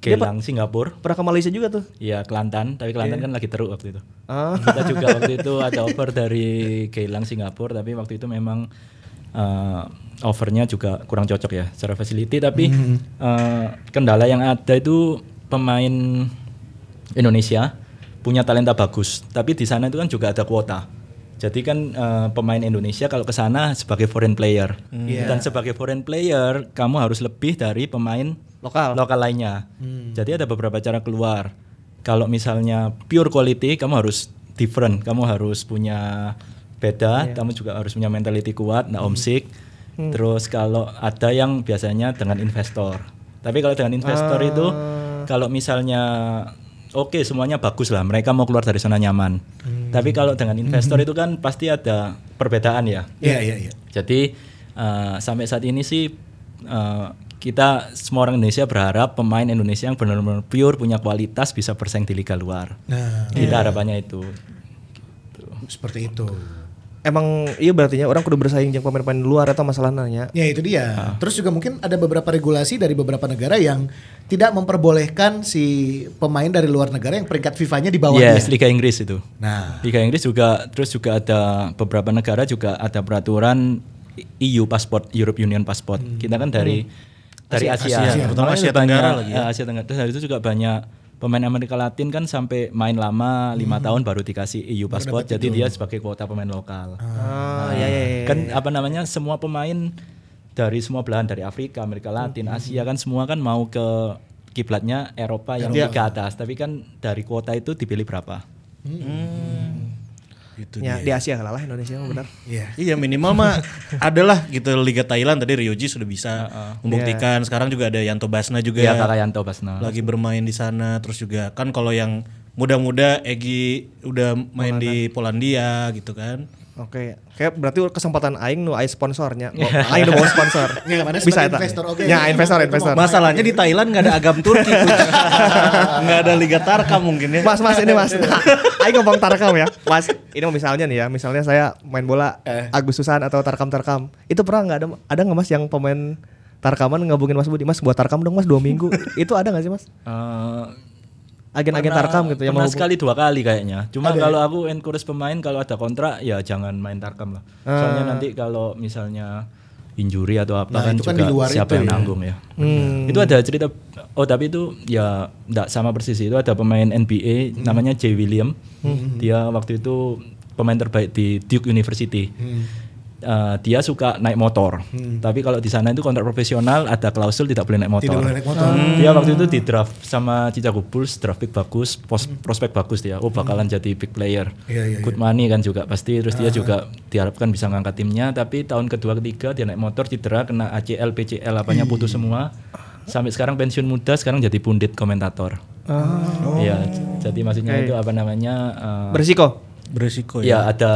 Gelang Singapura. Pernah ke Malaysia juga tuh. Iya Kelantan, tapi Kelantan kan lagi teruk waktu itu. Ah. Kita juga waktu itu ada offer dari Geylang Singapura, tapi waktu itu memang eh, offernya juga kurang cocok ya secara facility. Tapi eh, kendala yang ada itu pemain Indonesia punya talenta bagus, tapi di sana itu kan juga ada kuota. Jadi kan eh, pemain Indonesia kalau ke sana sebagai foreign player dan sebagai foreign player kamu harus lebih dari pemain Lokal. lokal lainnya. Jadi ada beberapa cara keluar. Kalau misalnya pure quality, kamu harus different. Kamu harus punya beda. Kamu juga harus punya mentality kuat, nggak homesick. Terus kalau ada yang biasanya dengan investor. Tapi kalau dengan investor itu, kalau misalnya oke semuanya bagus lah. Mereka mau keluar dari zona nyaman. Tapi kalau dengan investor itu kan pasti ada perbedaan ya. Iya, iya, iya. Jadi eh, sampai saat ini sih eh, kita semua orang Indonesia berharap pemain Indonesia yang benar-benar pure punya kualitas bisa bersaing di liga luar. Nah, Kita harapannya itu. seperti itu. Emang iya berarti ya orang kudu bersaing jeung pemain-pemain luar atau masalah nanya. Ya itu dia. Terus juga mungkin ada beberapa regulasi dari beberapa negara yang tidak memperbolehkan si pemain dari luar negara yang peringkat FIFA-nya di bawah Yes. Liga Inggris itu. Nah, Liga Inggris juga terus juga ada beberapa negara juga ada peraturan EU pasport, Europe Union pasport. Kita kan dari dari Asia, Asia, terutama Makanya Asia banyak- Tenggara lagi ya. eh, Asia Tenggara. Terus dari itu juga banyak pemain Amerika Latin kan sampai main lama lima tahun baru dikasih EU pasport. Jadi dia sebagai kuota pemain lokal. Ah, iya iya. iya. Kan apa namanya semua pemain dari semua belahan dari Afrika, Amerika Latin, Asia kan semua kan mau ke kiblatnya Eropa yang Eropa. ke atas. Tapi kan dari kuota itu dipilih berapa? Gitu Ya, dia. di Asia kalah lah Indonesia mah benar. iya. Iya minimal mah adalah gitu Liga Thailand tadi Ryoji sudah bisa membuktikan. Sekarang juga ada Yanto Basna juga Ya kakak Yanto Basna. lagi bermain di sana. Terus juga kan kalau yang muda-muda Egi udah main di Polandia gitu kan. Oke, kayak berarti kesempatan aing nu aya sponsornya. Aing nu bawa sponsor. Ya, mana Bisa eta. investor, oke. Ya, investor, Itu investor. mau- Masalahnya di Thailand nggak ada agam Turki, nggak ada Liga Tarkam mungkin ya. Mas, mas ini mas. Aing ngomong Tarkam ya. Mas, ini mau misalnya nih ya. Misalnya saya main bola Eh. Agustusan atau Tarkam Tarkam. Itu pernah nggak ada ada nggak mas yang pemain Tarkaman ngabungin Mas Budi, Mas buat Tarkam dong Mas dua minggu. itu ada nggak sih Mas? Eh, Agen-agen Tarkam gitu yang pernah mau sekali dua kali kayaknya. Cuma kalau aku encourage pemain kalau ada kontrak ya jangan main tarkam lah. Soalnya nanti kalau misalnya injury atau apa Nah, kan kan juga di luar siapa itu yang ya. nanggung ya. Itu ada cerita oh tapi itu ya enggak sama persis itu ada pemain NBA namanya Jay William. Dia waktu itu pemain terbaik di Duke University. Eh, dia suka naik motor, tapi kalau di sana itu kontrak profesional ada klausul tidak boleh naik motor. Tidak boleh naik motor. Dia waktu itu di draft sama Chicago Bulls, draft pick bagus, pos- prospek bagus dia. Oh bakalan jadi big player. Iya, iya, Good money kan juga pasti. Terus dia juga diharapkan bisa ngangkat timnya. Tapi tahun kedua ketiga dia naik motor cedera kena ACL, PCL apanya putus semua. Sampai sekarang pensiun muda, sekarang jadi pundit komentator. Iya, jadi maksudnya itu apa namanya? eh, berisiko. Beresiko ya ya. ada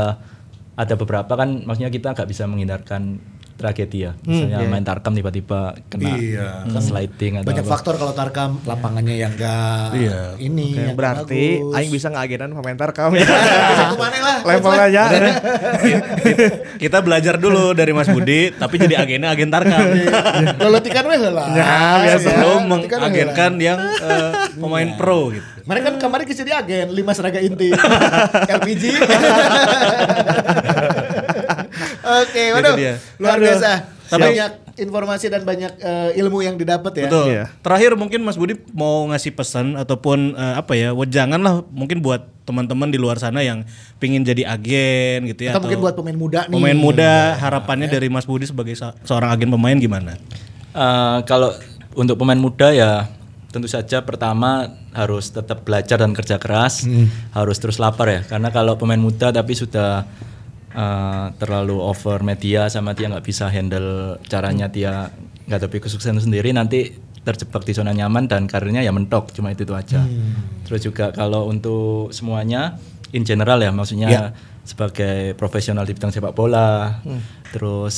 ada beberapa kan maksudnya kita nggak bisa menghindarkan tragedi ya misalnya main tarkam tiba-tiba kena Iya, hmm, sliding atau Banyak apa. faktor kalau Tarkam lapangannya yang enggak Iya. ini yang Berarti bagus. aing bisa ngagenan pemain Tarkam ya. Lah? Levelnya aja. Kita belajar dulu dari Mas Budi, tapi jadi agennya agen Tarkam. Lolotikan weh lah. Ya, biasa. Lah. mengagenkan yang eh, pemain pro gitu. Mereka kan kemarin jadi agen lima seraga inti LPG. Oke, waduh, dia. luar biasa. Tapi- banyak informasi dan banyak eh, ilmu yang didapat ya. Betul. Iya. Terakhir mungkin Mas Budi mau ngasih pesan ataupun eh, apa ya, wejangan lah mungkin buat teman-teman di luar sana yang pingin jadi agen gitu ya. Atau mungkin buat pemain muda nih. pemain muda harapannya dari Mas Budi sebagai se- seorang agen pemain gimana? Eh, kalau untuk pemain muda ya tentu saja pertama harus tetap belajar dan kerja keras, harus terus lapar ya. Karena kalau pemain muda tapi sudah eh, terlalu over media sama dia nggak bisa handle caranya dia nggak tapi kesuksesan sendiri nanti terjebak di zona nyaman dan karirnya ya mentok cuma itu itu aja. Terus juga kalau untuk semuanya in general ya maksudnya sebagai profesional di bidang sepak bola, terus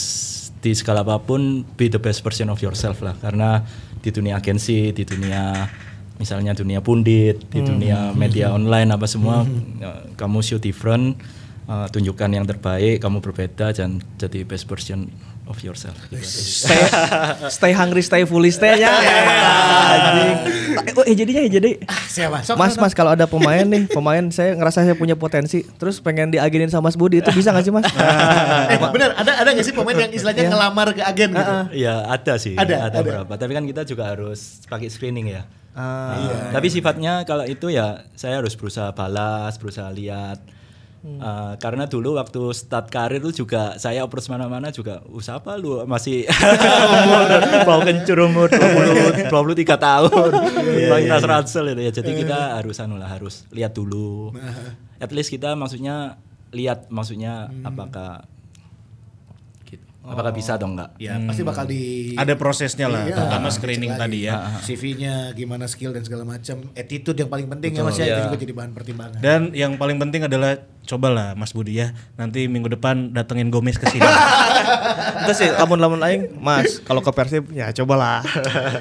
di skala apa pun be the best version of yourself lah. Karena di dunia agensi di dunia misalnya dunia pundit di dunia media online apa semua eh, kamu show different eh, tunjukkan yang terbaik kamu berbeda dan jadi best version of yourself gitu. stay, stay hungry, stay fully, stay. Anjing. Oh, eh jadinya ya jadi. Siapa? Mas, mas kalau ada pemain nih, pemain saya ngerasa saya punya potensi, terus pengen diagenin sama Mas Budi itu bisa gak sih mas? Eh, bener, ada ada nggak sih pemain yang istilahnya ngelamar ke agen gitu? ya ada sih Ada, ada, ada. beberapa tapi kan kita juga harus pakai screening ya Ah, Nah, tapi sifatnya kalau itu ya saya harus berusaha balas, berusaha lihat. Uh, karena dulu waktu start karir itu juga saya operas mana-mana juga usaha apa lu masih umur mau kencur umur 20 23 tahun. Banyak ransel itu ya. Jadi kita harus anu lah harus lihat dulu. At least kita maksudnya lihat maksudnya apakah gitu. Apakah bisa atau enggak? Ya, pasti bakal di Ada prosesnya lah, Iya, terutama screening lagi. tadi ya. CV-nya gimana skill dan segala macam, attitude yang paling penting ya Mas ya, itu juga jadi bahan pertimbangan. Dan yang paling penting adalah cobalah Mas Budi ya, nanti minggu depan datengin Gomez ke sini. itu sih lamun-lamun aing, Mas, kalau ke Persib ya cobalah.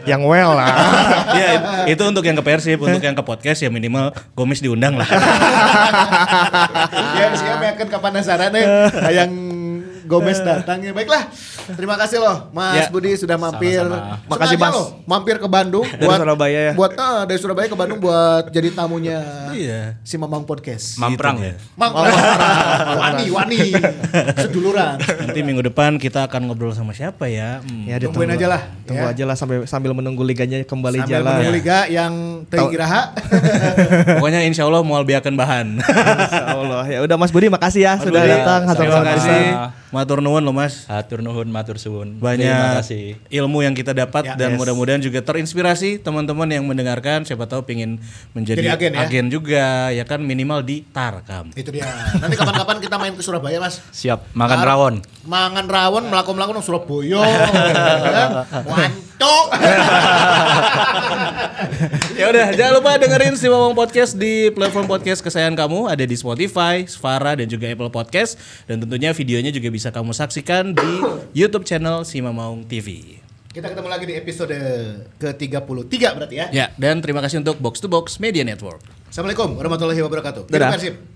yang well lah. ya itu untuk yang ke Persib, untuk yang ke podcast ya minimal Gomez diundang lah. ya, siapa yang akan kapan nasaran yang Gomez datang ya. Baiklah. Terima kasih loh Mas Ya. Budi sudah mampir. Sama-sama. Makasih, Sengaja Mas. loh, mampir ke Bandung Dari Surabaya ya? Buat ah, dari Surabaya ke Bandung buat jadi tamunya Iya. si Mamang Podcast. Mamprang ya. Mang, wani, wani, seduluran. Nanti minggu depan kita akan ngobrol sama siapa ya? Hmm. Ya, Tungguin ditunggu- aja lah, Tunggu ya. aja lah sambil sambil menunggu liganya kembali Sambil jalan. menunggu liga yang teigiraha. Pokoknya insya Allah mau biakan bahan. Insya Allah. Ya udah Mas Budi makasih ya sudah Budi, datang. Terima kasih. Matur nuwun loh Mas. Hatur nuhun, matur suwun. Banyak Terima kasih. ilmu yang kita dapat Ya, dan yes. mudah-mudahan juga terinspirasi teman-teman yang mendengarkan siapa tahu pingin menjadi Jadi agen ya? juga ya kan minimal di Tarkam. Itu dia. Nanti kapan-kapan kita main ke Surabaya, Mas. Siap, makan Har- rawon. Mangan rawon, melakukan melakukan Surabaya. kan? Ya udah, jangan lupa dengerin si Mamang Podcast di platform podcast kesayangan kamu. Ada di Spotify, Spara, dan juga Apple Podcast. Dan tentunya videonya juga bisa kamu saksikan di YouTube channel si Mamang TV. Kita ketemu lagi di episode ke-33 berarti ya. Ya, dan terima kasih untuk Box to Box Media Network. Assalamualaikum warahmatullahi wabarakatuh. Dadah. Terima kasih.